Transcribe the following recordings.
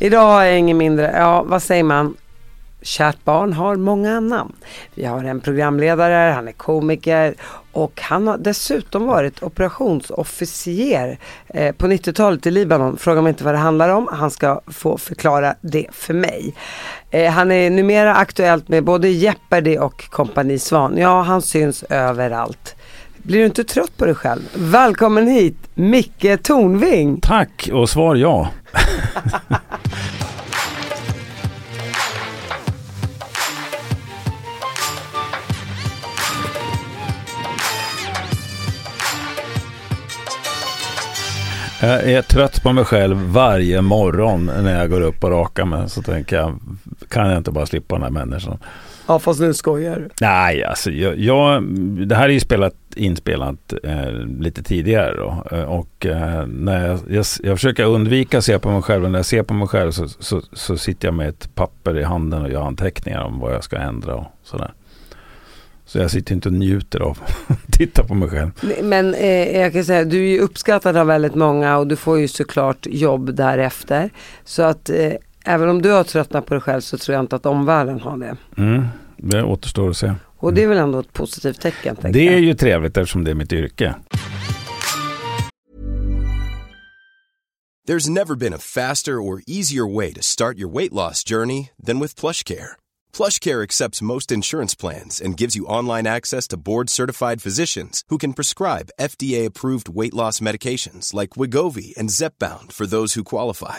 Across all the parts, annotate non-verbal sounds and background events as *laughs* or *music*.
Idag har jag inget mindre, ja vad säger man? Kärt barn har många namn. Vi har en programledare, han är komiker och han har dessutom varit operationsofficer eh, på 90-talet i Libanon. Fråga mig inte vad det handlar om, han ska få förklara det för mig. Eh, han är numera aktuellt med både Jeopardy och Kompani Svan. Ja, han syns överallt. Blir du inte trött på dig själv? Välkommen hit, Micke Tornving. Tack och svar ja. Jag är trött på mig själv varje morgon när jag går upp och rakar mig. Så tänker jag, kan jag inte bara slippa den här människan? Ja fast nu skojar du. Nej, alltså jag, jag, det här är ju spelat, inspelat eh, lite tidigare då. Eh, och eh, när jag, jag, jag, försöker undvika att se på mig själv. Och när jag ser på mig själv så, så, så, sitter jag med ett papper i handen och gör anteckningar om vad jag ska ändra och sådär. Så jag sitter inte och njuter av att *laughs* titta på mig själv. Men eh, jag kan säga, du är ju uppskattad av väldigt många och du får ju såklart jobb därefter. Så att eh, även om du har tröttnat på dig själv så tror jag inte att omvärlden har det. Mm, det återstår att se. Och det är väl ändå ett positivt tecken? Det är ju trevligt eftersom det är mitt yrke. There's never been a faster or easier way to start your weight loss journey than with plush care. PlushCare accepts most insurance plans and gives you online access to board-certified physicians who can prescribe FDA-approved weight loss medications like Wigovi and Zepbound for those who qualify.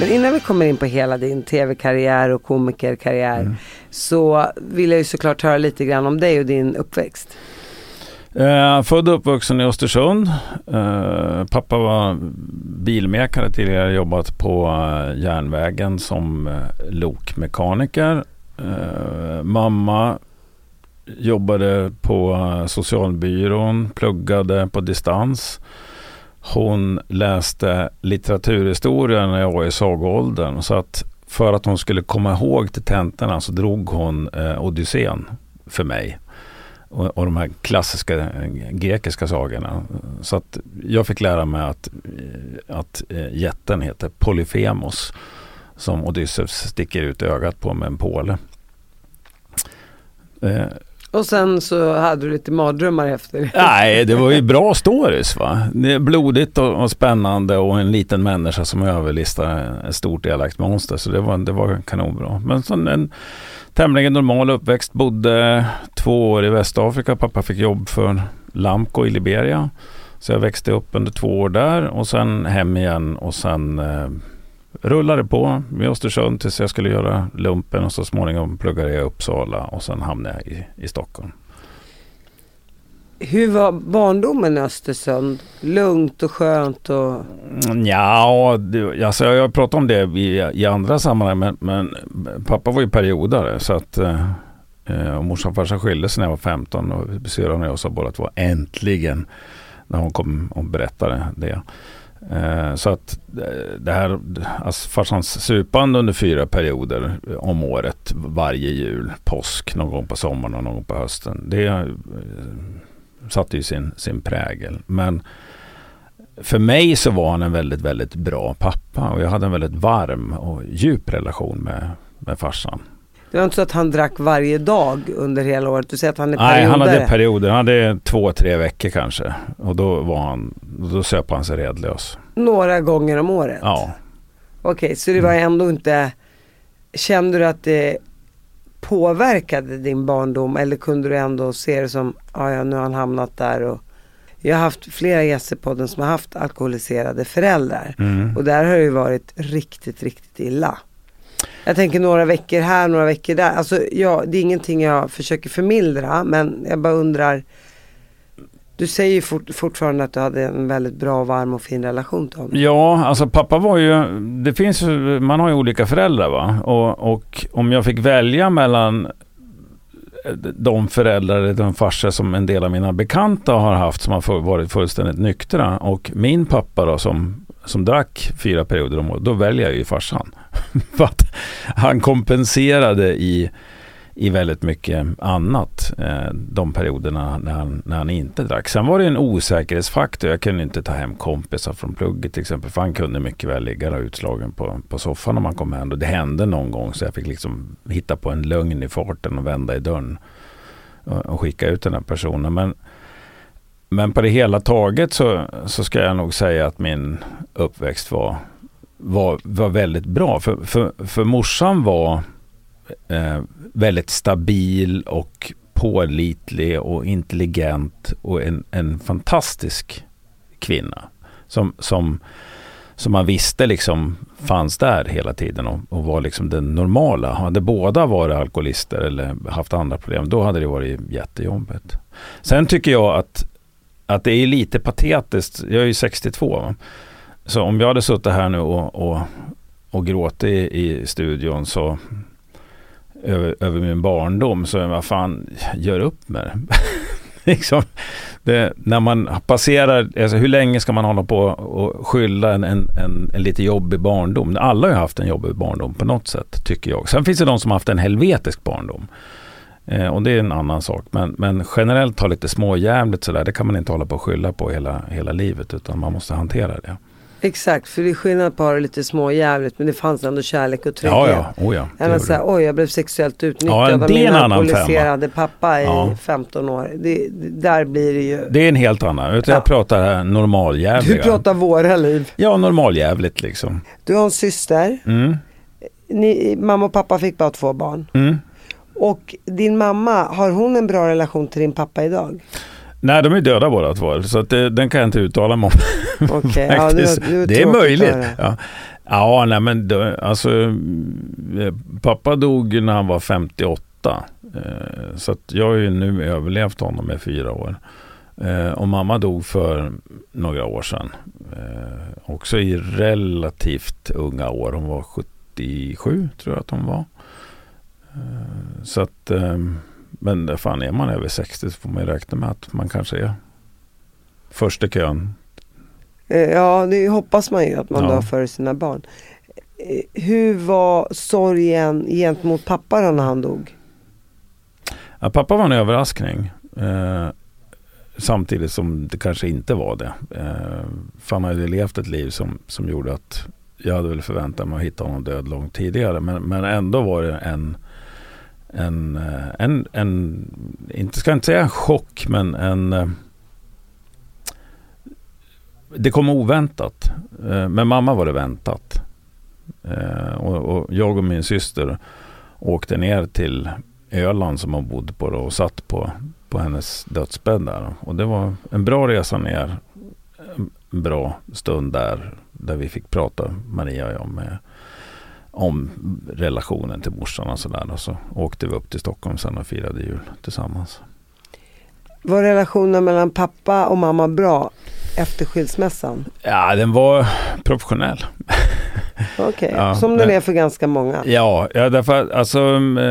Men innan vi kommer in på hela din tv-karriär och komikerkarriär mm. så vill jag ju såklart höra lite grann om dig och din uppväxt. Eh, född och uppvuxen i Östersund. Eh, pappa var bilmäkare tidigare, jobbat på eh, järnvägen som eh, lokmekaniker. Eh, mamma jobbade på eh, socialbyrån, pluggade på distans. Hon läste litteraturhistoria när jag var i sagoåldern. Så att för att hon skulle komma ihåg till tentorna så drog hon eh, Odysseen för mig. Och, och de här klassiska eh, grekiska sagorna. Så att jag fick lära mig att, eh, att eh, jätten heter Polyphemos. Som Odysseus sticker ut ögat på med en påle. Eh, och sen så hade du lite mardrömmar efter *laughs* Nej, det var ju bra stories va. Det är blodigt och, och spännande och en liten människa som överlistar ett stort elakt monster. Så det var, det var kanonbra. Men så en tämligen normal uppväxt. Bodde två år i Västafrika. Pappa fick jobb för Lamco i Liberia. Så jag växte upp under två år där och sen hem igen och sen eh, rullade på i Östersund tills jag skulle göra lumpen och så småningom pluggade jag i Uppsala och sen hamnade jag i, i Stockholm. Hur var barndomen i Östersund? Lugnt och skönt? Och... Ja, alltså jag har pratat om det i, i andra sammanhang men, men, pappa var ju periodare så att eh, och morsan och farsan skilde sig när jag var 15 och syrran och jag sa båda två äntligen när hon kom och berättade det. Eh, så att eh, det här, alltså farsans supande under fyra perioder eh, om året varje jul, påsk, någon gång på sommaren och någon gång på hösten. Det satte ju sin, sin prägel. Men för mig så var han en väldigt, väldigt bra pappa och jag hade en väldigt varm och djup relation med, med farsan. Det var inte så att han drack varje dag under hela året? Du säger att han är periodare? Nej, han hade perioder. Han hade två, tre veckor kanske. Och då var han, då söp han sig redlös. Några gånger om året? Ja. Okej, okay, så det var ändå inte, kände du att det påverkade din barndom eller kunde du ändå se det som, ja nu har han hamnat där och Jag har haft flera gäster på podden som har haft alkoholiserade föräldrar. Mm. Och där har det ju varit riktigt, riktigt illa. Jag tänker några veckor här, några veckor där. Alltså ja, det är ingenting jag försöker förmildra men jag bara undrar. Du säger ju fort, fortfarande att du hade en väldigt bra, varm och fin relation till honom. Ja, alltså pappa var ju, det finns man har ju olika föräldrar va. Och, och om jag fick välja mellan de föräldrar den de farsor som en del av mina bekanta har haft som har varit fullständigt nyktra och min pappa då som, som drack fyra perioder om året, då väljer jag ju farsan. *laughs* För att han kompenserade i, i väldigt mycket annat eh, de perioderna när han, när han inte drack. Sen var det en osäkerhetsfaktor. Jag kunde inte ta hem kompisar från plugget till exempel. För han kunde mycket väl ligga där utslagen på, på soffan om han kom hem. Och det hände någon gång så jag fick liksom hitta på en lögn i farten och vända i dörren. Och, och skicka ut den här personen. Men, men på det hela taget så, så ska jag nog säga att min uppväxt var var, var väldigt bra. För, för, för morsan var eh, väldigt stabil och pålitlig och intelligent och en, en fantastisk kvinna. Som, som, som man visste liksom fanns där hela tiden och, och var liksom den normala. Hade båda varit alkoholister eller haft andra problem, då hade det varit jättejobbigt. Sen tycker jag att, att det är lite patetiskt. Jag är ju 62. Va? Så om jag hade suttit här nu och, och, och gråtit i studion så över, över min barndom så vad fan, gör upp med det. *laughs* liksom, det, när man passerar, alltså hur länge ska man hålla på och skylla en, en, en, en lite jobbig barndom? Alla har ju haft en jobbig barndom på något sätt, tycker jag. Sen finns det de som har haft en helvetisk barndom. Eh, och det är en annan sak. Men, men generellt ha lite småjävligt sådär, det kan man inte hålla på och skylla på hela, hela livet, utan man måste hantera det. Exakt, för det är skillnad på att ha det lite småjävligt men det fanns ändå kärlek och trygghet. Ja, ja. Oh, ja. Än att säga, oj jag blev sexuellt utnyttjad Ja, av det min alkoholiserade pappa i Ja. 15 år. Det, det, där blir det ju. Det är en helt annan. Utan Ja. Jag pratar här normaljävliga. Du pratar våra liv. Ja, normaljävligt liksom. Du har en syster. Mm. Ni, mamma och pappa fick bara två barn. Mm. Och din mamma, har hon en bra relation till din pappa idag? Nej, de är döda båda två. Så att den kan jag inte uttala mig om. *laughs* Okej, ja, *laughs* det, var- det, är möjligt. Ja. ja, nej men alltså eh, pappa dog när han var 58. Eh, Så att jag har ju nu överlevt honom med fyra år. Eh, Och mamma dog för några år sedan. Också i relativt unga år. Hon var 77 tror jag att hon var. Så att, eh, men fan är man över 60 så får man ju räkna med att man kanske är först i kön Eh, Ja, det hoppas man ju att man Ja. dör före sina barn. Eh, Hur var sorgen gentemot pappa då när han dog? Ja, pappa var en överraskning. Eh, samtidigt som det kanske inte var det. Eh, för han hade levt ett liv som, som gjorde att jag hade väl förväntat mig att hitta honom död långt tidigare. Men, men ändå var det en, en, eh, en, en, inte ska jag inte säga en chock, men en eh, det kom oväntat. Eh, med mamma var det väntat. Och, och jag och min syster åkte ner till Öland som hon bodde på då och satt på, på hennes dödsbädd där. Och det var en bra resa ner. En bra stund där, där vi fick prata, Maria och jag, med, om relationen till morsan och sådär. Och så åkte vi upp till Stockholm sen och firade jul tillsammans. Var relationen mellan pappa och mamma bra efter skilsmässan? Ja, den var professionell. *laughs* Okej, Ja, som den är för ganska många. Ja, ja därför att alltså,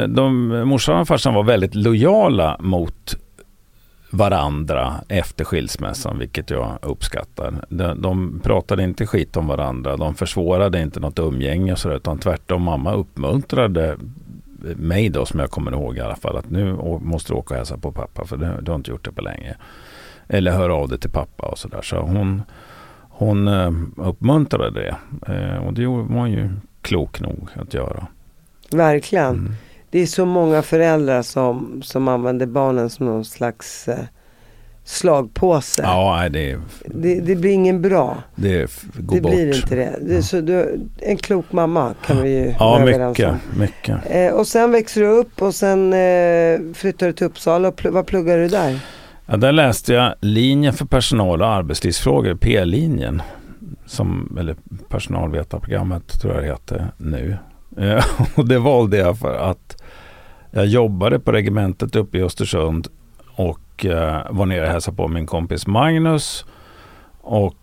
de, morsan och farsan var väldigt lojala mot varandra efter skilsmässan, vilket jag uppskattar. De, de pratade inte skit om varandra, de försvårade inte något umgänge och så, där, utan tvärtom mamma uppmuntrade mig då, som jag kommer ihåg i alla fall, att nu måste du åka och hälsa på pappa, för du, du har inte gjort det på länge. Eller höra av dig till pappa och sådär. Så hon, hon eh, uppmuntrade det. Eh, och det var hon ju klok nog att göra. Verkligen. Mm. Det är så många föräldrar som, som använder barnen som någon slags eh, slagpåse. Ja, det, Det, det blir ingen bra. det går det bort. blir inte det. det är så du, en klok mamma kan vi ju Ja, mycket. mycket. Eh, och sen växer du upp och sen eh, flyttar du till Uppsala. Och pl- vad pluggar du där? Ja, där läste jag linjen för personal och arbetslivsfrågor, P-linjen. Som, eller personalvetarprogrammet tror jag det heter nu. Eh, *laughs* och det valde jag för att jag jobbade på regementet uppe i Östersund och eh, var nere och hälsade på min kompis Magnus. Och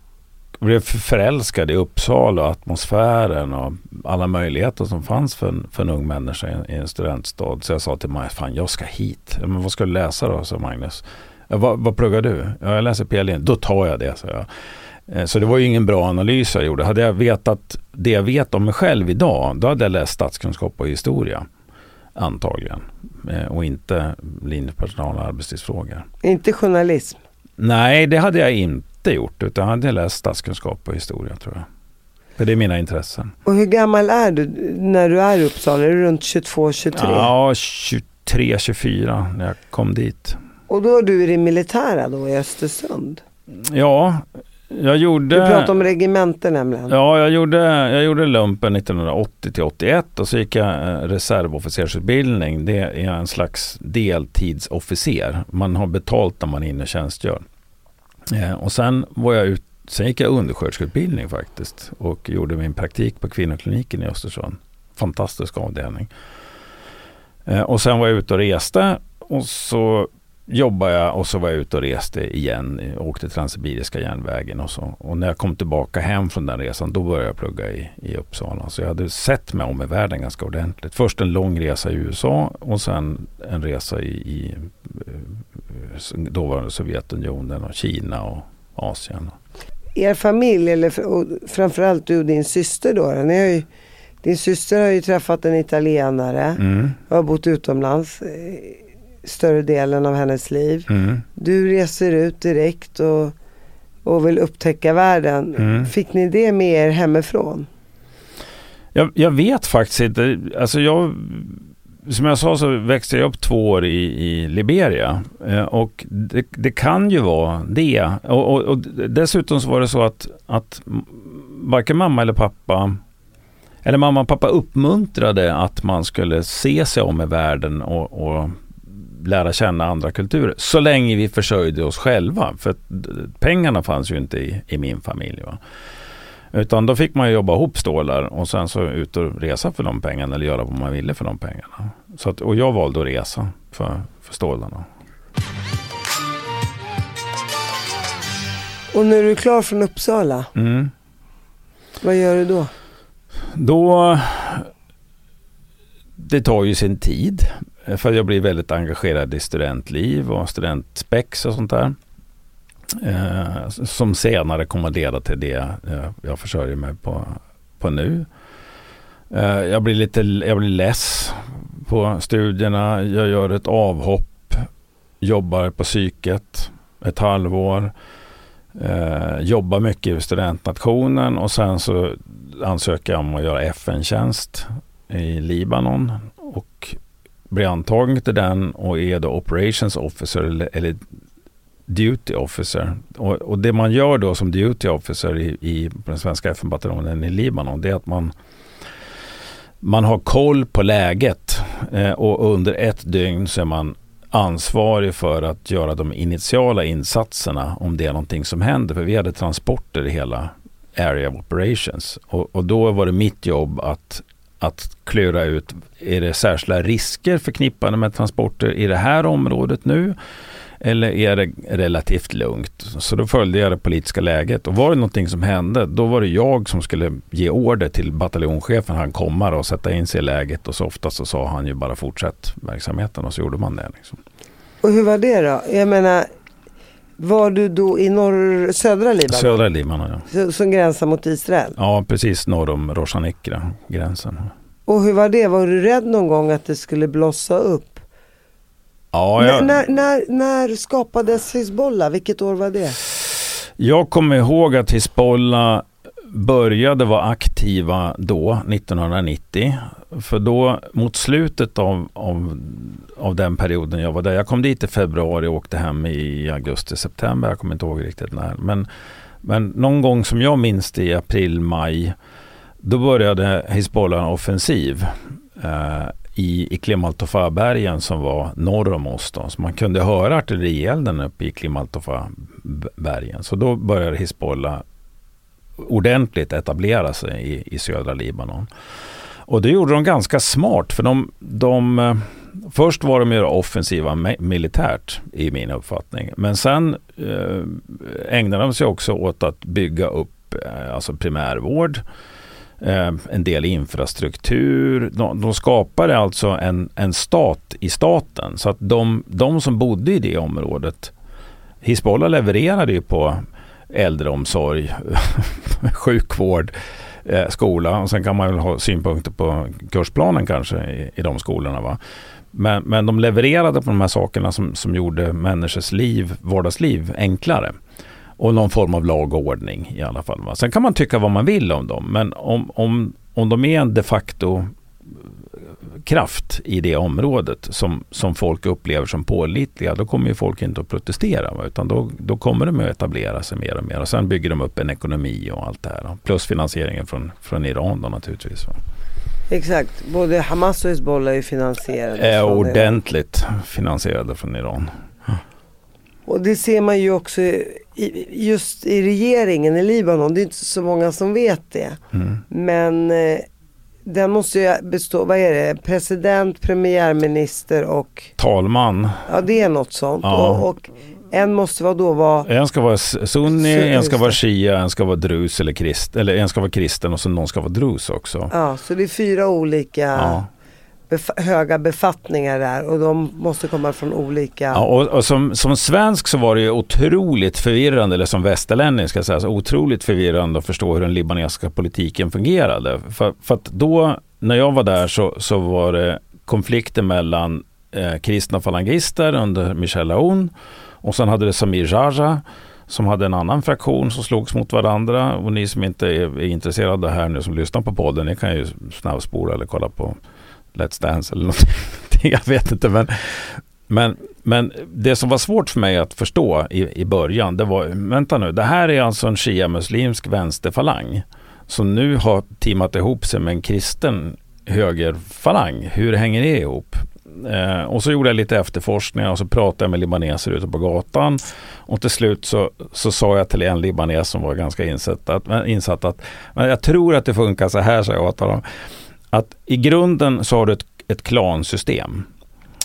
blev förälskad i Uppsala och atmosfären och alla möjligheter som fanns för en, för en ung människa i, en studentstad. Så jag sa till Magnus, fan jag ska hit. Men vad ska du läsa då? sa Magnus. Vad, vad pluggar du? Ja, jag läser PLN. Då tar jag det, sa jag. Eh, så det var ju ingen bra analys jag gjorde. Hade jag vetat det jag vet om mig själv idag, då hade jag läst statskunskap och historia. Antagligen. Eh, och inte linjepersonal och arbetstidsfrågor. Inte journalism? Nej, det hade jag inte gjort. Utan jag hade läst statskunskap och historia tror jag. För det är mina intressen. Och hur gammal är du när du är i Uppsala? Är du runt 22, 23? Ja, 23, 24 när jag kom dit. Och då är du i det militära då i Östersund? Ja, jag gjorde... Du pratar om regementen nämligen. Ja, jag gjorde, jag gjorde lumpen 1980 till 81 och så gick jag eh, reservofficersutbildning. Det är en slags deltidsofficer. Man har betalt när man är inne och tjänstgör. Eh, och sen var jag ut, sen gick jag undersköterskeutbildning faktiskt och gjorde min praktik på kvinnokliniken i Östersund. Fantastisk avdelning. Eh, och sen var jag ute och reste och så jobbade jag och så var jag ute och reste igen. Åkte Transsibiriska järnvägen och så. Och när jag kom tillbaka hem från den resan då började jag plugga i, i Uppsala. Så jag hade sett mig om i världen ganska ordentligt. Först en lång resa i USA och sen en resa i, i eh, dåvarande Sovjetunionen och Kina och Asien. Er familj, eller framförallt du och din syster då. Ni har ju, din syster har ju träffat en italienare mm. och har bott utomlands större delen av hennes liv. Mm. Du reser ut direkt och, och vill upptäcka världen. Mm. Fick ni det med er hemifrån? Jag, jag, vet faktiskt inte. Alltså jag, som jag sa så växte jag upp två år i, i Liberia. Eh, och det, det, kan ju vara det. Och, och, och, dessutom så var det så att, att varken mamma eller pappa eller mamma och pappa uppmuntrade att man skulle se sig om i världen och, och lära känna andra kulturer. Så länge vi försörjde oss själva. För pengarna fanns ju inte i, i min familj. Va? Utan då fick man jobba ihop stålar och sen så ut och resa för de pengarna eller göra vad man ville för de pengarna. Så att, och jag valde att resa för, för stålarna. Och när du är klar från Uppsala, mm. vad gör du då? Då det tar ju sin tid. Eh, för jag blir väldigt engagerad i studentliv och studentspex och sånt där. Eh, som senare kommer att leda till det eh, jag försörjer mig på, på nu. Eh, jag blir lite jag blir less på studierna. Jag gör ett avhopp. Jobbar på psyket ett halvår. Eh, jobbar mycket i studentnationen och sen så ansöker jag om att göra FN-tjänst i Libanon och blir antagen till den och är då operations officer eller, eller duty officer. Och, och, det man gör då som duty officer i, i den svenska FN-bataljonen i Libanon det är att man man har koll på läget eh, och under ett dygn så är man ansvarig för att göra de initiala insatserna om det är någonting som händer. För vi hade transporter i hela Area of Operations. Och, och då var det mitt jobb att att klura ut, är det särskilda risker förknippade med transporter i det här området nu? Eller är det relativt lugnt? Så då följde jag det politiska läget. Och var det någonting som hände, då var det jag som skulle ge order till bataljonschefen. Han kommer och sätta in sig i läget. Och så ofta så sa han ju bara fortsätt verksamheten och så gjorde man det. Liksom. Och hur var det då? Jag menar, var du då i norr, södra Libanon? Södra Libanon, ja. Som gränsar mot Israel? Ja, precis norr om Roshanikra, gränsen. Och hur var det? Var du rädd någon gång att det skulle blossa upp? Ja, jag... när, när, när skapades Hizbollah? Vilket år var det? Jag kommer ihåg att Hizbollah började vara aktiva då, 1990. För då mot slutet av, av, av den perioden jag var där. Jag kom dit i februari och åkte hem i augusti, september. Jag kommer inte ihåg riktigt när. Men, men någon gång som jag minns det i april, maj. Då började Hizbollah en offensiv eh, i, i Klimaltofa-bergen som var norr om oss. Då. Så man kunde höra artillerielden uppe i Klimaltofa-bergen. Så då började Hizbollah ordentligt etablera sig i, i södra Libanon. Och det gjorde de ganska smart för de, de eh, Först var de ju offensiva militärt i min uppfattning. Men sen eh, ägnade de sig också åt att bygga upp eh, alltså primärvård, eh, en del infrastruktur. De, de skapade alltså en, en stat i staten. Så att de, de som bodde i det området, Hizbollah levererade ju på äldreomsorg, *laughs* sjukvård, eh, skola och sen kan man väl ha synpunkter på kursplanen kanske i, i de skolorna. Va? Men, men de levererade på de här sakerna som, som gjorde människors liv, vardagsliv enklare. Och någon form av lag och ordning i alla fall. Va? Sen kan man tycka vad man vill om dem. Men om, om, om de är en de facto kraft i det området som, som folk upplever som pålitliga, då kommer ju folk inte att protestera. Va? Utan då, då kommer de att etablera sig mer och mer. Och sen bygger de upp en ekonomi och allt det här. Plus finansieringen från, från Iran då naturligtvis. Va? Exakt, både Hamas och Hizbollah är finansierade. Är ordentligt Iran. finansierade från Iran. Och det ser man ju också i, just i regeringen i Libanon. Det är inte så många som vet det. Mm. Men eh, den måste ju bestå, vad är det, president, premiärminister och talman. Ja det är något sånt. Ja. Och, och en måste vara då vara... En ska vara sunni, en ska vara shia, en ska vara drus eller krist, eller en ska vara kristen och så någon ska vara drus också. Ja, så det är fyra olika ja bef höga befattningar där och de måste komma från olika... Ja, och, och som, som svensk så var det ju otroligt förvirrande, eller som västerlänning ska jag säga, så otroligt förvirrande att förstå hur den libanesiska politiken fungerade. För, för att då, när jag var där så, så var det konflikter mellan eh, kristna falangister under Michel Aoun och sen hade det Samir Jaja som hade en annan fraktion som slogs mot varandra. Och ni som inte är, är intresserade här nu som lyssnar på podden, ni kan ju snabbspola eller kolla på Let's Dance eller någonting. *laughs* Jag vet inte men, men, men det som var svårt för mig att förstå i, i början, det var, vänta nu, det här är alltså en shia-muslimsk vänsterfalang som nu har teamat ihop sig med en kristen högerfalang. Hur hänger det ihop? Eh, och så gjorde jag lite efterforskningar och så pratade jag med libaneser ute på gatan. Och till slut så, så sa jag till en libanes som var ganska insatt att, insatt att men jag tror att det funkar så här, sa jag åt honom. Att i grunden så har du ett, ett klansystem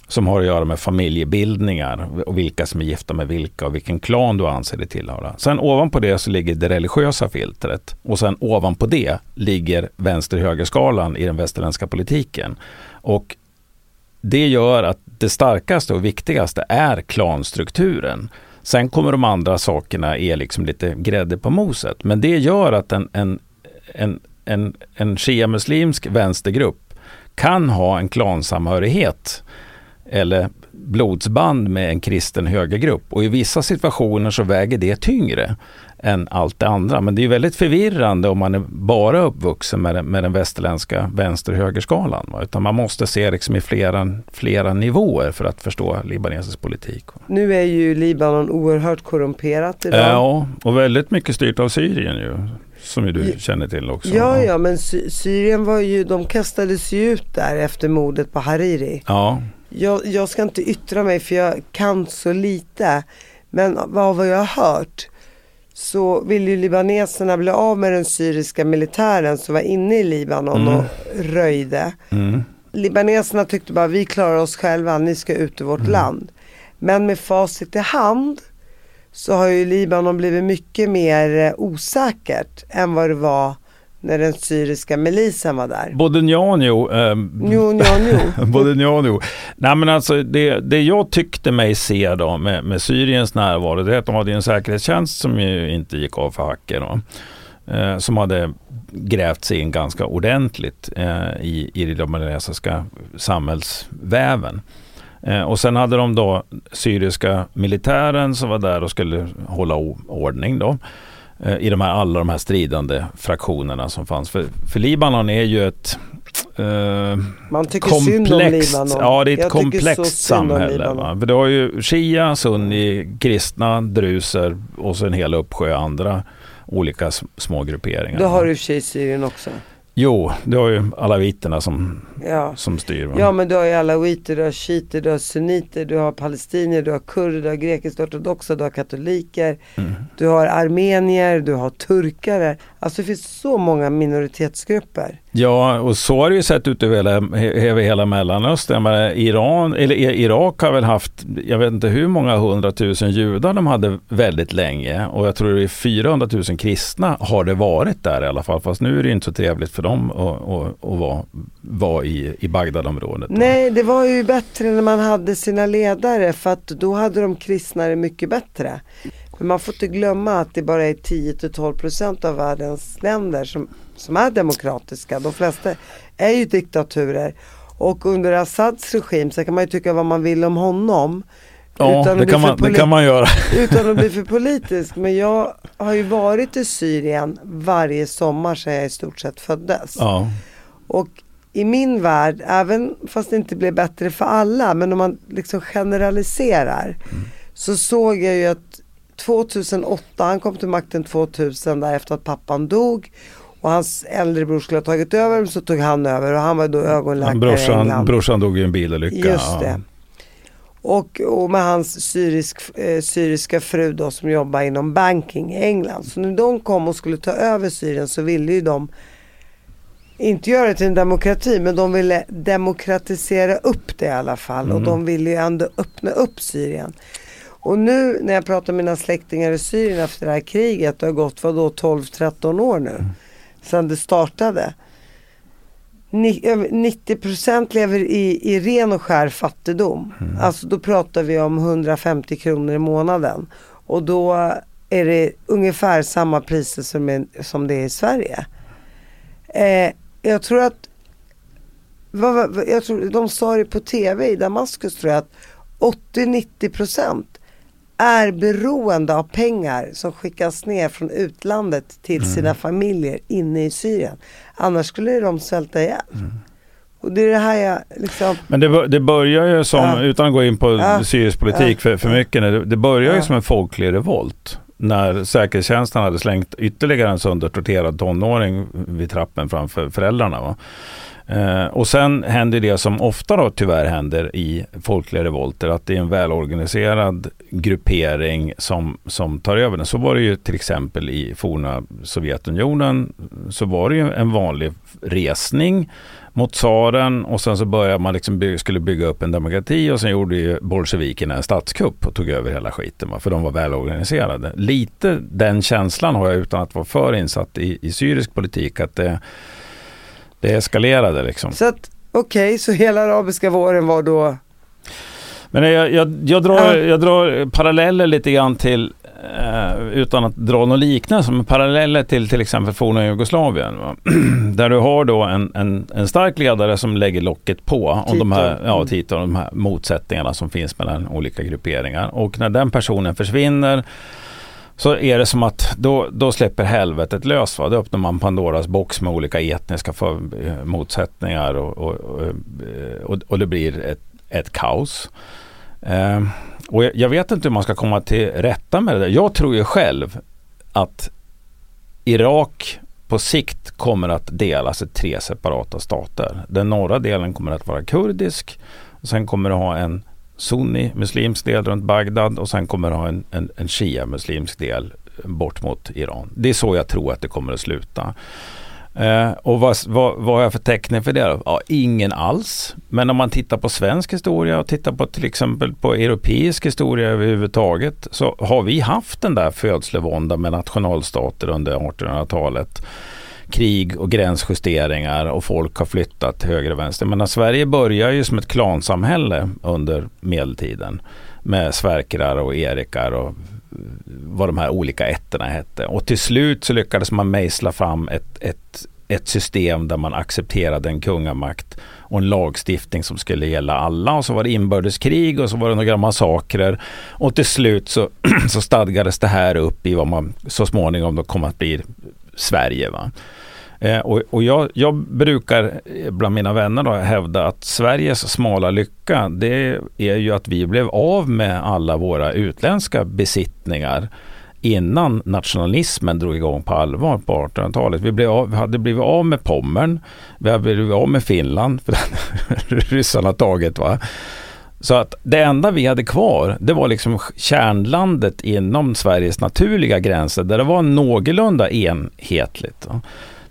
som har att göra med familjebildningar och vilka som är gifta med vilka och vilken klan du anser dig tillhöra. Sen ovanpå det så ligger det religiösa filtret och sen ovanpå det ligger vänster-högerskalan i den västerländska politiken. Och det gör att det starkaste och viktigaste är klanstrukturen. Sen kommer de andra sakerna är liksom lite grädde på moset. Men det gör att en, en, en, en, en shia-muslimsk vänstergrupp kan ha en klansamhörighet eller blodsband med en kristen högergrupp. Och i vissa situationer så väger det tyngre än allt det andra. Men det är väldigt förvirrande om man är bara uppvuxen med, med den västerländska vänster-högerskalan. Utan man måste se liksom i flera, flera nivåer för att förstå libanesisk politik. Nu är ju Libanon oerhört korrumperat idag. Ja, och väldigt mycket styrt av Syrien ju. Som ju du känner till också. Ja, ja, men Sy Syrien var ju, de kastades ju ut där efter mordet på Hariri. Ja. Jag, jag ska inte yttra mig för jag kan så lite. Men av vad jag har hört så ville ju libaneserna bli av med den syriska militären som var inne i Libanon mm. och röjde. Mm. Libaneserna tyckte bara vi klarar oss själva, ni ska ut ur vårt mm. land. Men med facit i hand så har ju Libanon blivit mycket mer eh, osäkert än vad det var när den syriska milisen var där. Både nja och njo. Eh, njo, njo, njo. *laughs* Både nja och njo. Nej men alltså det, det jag tyckte mig se då med, med Syriens närvaro det är att de hade en säkerhetstjänst som ju inte gick av för hacker. Då, eh, som hade grävt sig in ganska ordentligt eh, i, i den libanesiska samhällsväven. Eh, och sen hade de då syriska militären som var där och skulle hålla ordning då. Eh, i de här, alla de här stridande fraktionerna som fanns. För, för Libanon är ju ett eh, Man tycker komplext, synd om Libanon. Ja, det är ett Jag komplext samhälle. Va? För du har ju shia, sunni, kristna, druser och så en hel uppsjö andra olika små grupperingar. Det har du i och för sig i Syrien också. Jo, det har ju alaviterna som, Ja. som styr. Va? Ja men du har ju alawiter, du har shiiter, du har sunniter, du har palestinier, du har kurder, du har grekiskt ortodoxa, du har katoliker, Mm. du har armenier, du har turkare. Alltså det finns så många minoritetsgrupper. Ja, och så har det ju sett ut över hela, he- över hela Mellanöstern. Menar, Iran, eller I- Irak har väl haft, jag vet inte hur många hundratusen judar de hade väldigt länge. Och jag tror det är 400 000 kristna har det varit där i alla fall. Fast nu är det inte så trevligt för dem att, att, att vara, vara i, i Bagdadområdet. Nej, det var ju bättre när man hade sina ledare för att då hade de kristna det mycket bättre. Men man får inte glömma att det bara är 10-12% av världens länder som, som är demokratiska. De flesta är ju diktaturer. Och under Assads regim så kan man ju tycka vad man vill om honom. Ja, utan det kan, man, det kan man göra. *laughs* Utan att bli *laughs* för politisk. Men jag har ju varit i Syrien varje sommar sedan jag i stort sett föddes. Ja. Och i min värld, även fast det inte blev bättre för alla, men om man liksom generaliserar så såg jag ju att 2008, han kom till makten 2000 där efter att pappan dog och hans äldre bror skulle ha tagit över så tog han över och han var då ögonläkare i Brorsan, England. brorsan dog i en bilolycka. Just det. Och, och med hans syrisk, eh, syriska fru då som jobbar inom banking i England. Så när de kom och skulle ta över Syrien så ville ju de inte göra det till en demokrati men de ville demokratisera upp det i alla fall. Och Mm. de ville ju ändå öppna upp Syrien. Och nu när jag pratar med mina släktingar i Syrien efter det här kriget, det har gått vadå 12-13 år nu. Sedan det startade. Ni, över 90% lever i, i ren och skär fattigdom. Alltså då pratar vi om 150 kronor i månaden. Och då är det ungefär samma priser som, är, som det är i Sverige. Eh, jag tror att, vad, vad, jag tror, de sa det på tv i Damaskus tror jag att 80-90% är beroende av pengar som skickas ner från utlandet till sina familjer inne i Syrien. Annars skulle de svälta ihjäl. Och det är det här jag liksom, Men det, det börjar ju som, Ja. utan att gå in på Ja. syrisk politik Ja. för, för mycket, det, det börjar ju som en folklig revolt. När säkerhetstjänsten hade slängt ytterligare en söndertorterad tonåring vid trappen framför föräldrarna. Va? Eh, och sen händer det som ofta då tyvärr händer i folkliga revolter, att det är en välorganiserad gruppering som, som tar över den. Så var det ju till exempel i forna Sovjetunionen, så var det ju en vanlig resning mot tsaren och sen så började man liksom by- skulle bygga upp en demokrati och sen gjorde ju bolsjevikerna en statskupp och tog över hela skiten. Va? För de var välorganiserade. Lite den känslan har jag utan att vara för insatt i, i syrisk politik att det, det eskalerade liksom. så att okej, så hela arabiska våren var då Men jag, jag, jag, drar, Ja. jag drar paralleller lite grann till, eh, utan att dra någon liknelse, men paralleller till till exempel forna Jugoslavien. Va? *clears throat* Där du har då en, en, en stark ledare som lägger locket på om de här, ja, Mm. Tito, de här motsättningarna som finns mellan olika grupperingar. Och när den personen försvinner så är det som att då, då släpper helvetet lös. Va? Då öppnar man Pandoras box med olika etniska för, eh, motsättningar och, och, och, eh, och, och det blir ett, ett kaos. Eh, och jag, jag vet inte hur man ska komma till rätta med det där. Jag tror ju själv att Irak på sikt kommer att delas i tre separata stater. Den norra delen kommer att vara kurdisk. Och sen kommer det ha en sunni muslimsk del runt Bagdad och sen kommer det ha en, en, en shia muslimsk del bort mot Iran. Det är så jag tror att det kommer att sluta. Eh, och vad, vad, vad har jag för tecken för det? då? Ja, ingen alls. Men om man tittar på svensk historia och tittar på till exempel på europeisk historia överhuvudtaget så har vi haft den där födslovånda med nationalstater under 1800-talet. Krig och gränsjusteringar och folk har flyttat till höger och vänster. Men alltså, Sverige börjar ju som ett klansamhälle under medeltiden med Sverkrar och Erikar och vad de här olika ätterna hette. Och till slut så lyckades man mejsla fram ett, ett, ett system där man accepterade en kungamakt och en lagstiftning som skulle gälla alla. Och så var det inbördeskrig och så var det några massakrer. Och till slut så, *clears throat* så stadgades det här upp i vad man så småningom då kom att bli Sverige. Va? Eh, och och jag, jag brukar eh, bland mina vänner då hävda att Sveriges smala lycka det är ju att vi blev av med alla våra utländska besittningar innan nationalismen drog igång på allvar på 1800-talet. Vi, blev av, vi hade blivit av med Pommern, vi hade blivit av med Finland, för *laughs* ryssarna tagit. Va? Så att det enda vi hade kvar, det var liksom kärnlandet inom Sveriges naturliga gränser, där det var någorlunda enhetligt. Va?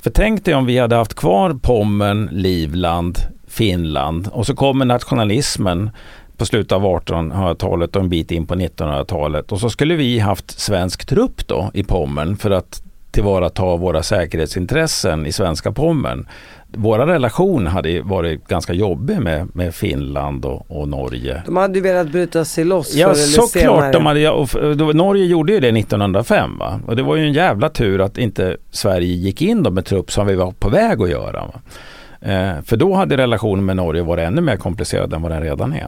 För tänk dig om vi hade haft kvar Pommern, Livland, Finland och så kommer nationalismen på slutet av 1800-talet och en bit in på 1900-talet. Och så skulle vi haft svensk trupp då i Pommern för att tillvarata våra säkerhetsintressen i svenska Pommern. Våra relation hade varit ganska jobbig med, med Finland och, och Norge. De hade ju velat bryta sig loss Ja, förr eller såklart. senare. De hade, och, Norge gjorde ju det 1905 va? och det var ju en jävla tur att inte Sverige gick in då med trupp som vi var på väg att göra. Eh, för då hade relationen med Norge varit ännu mer komplicerad än vad den redan är.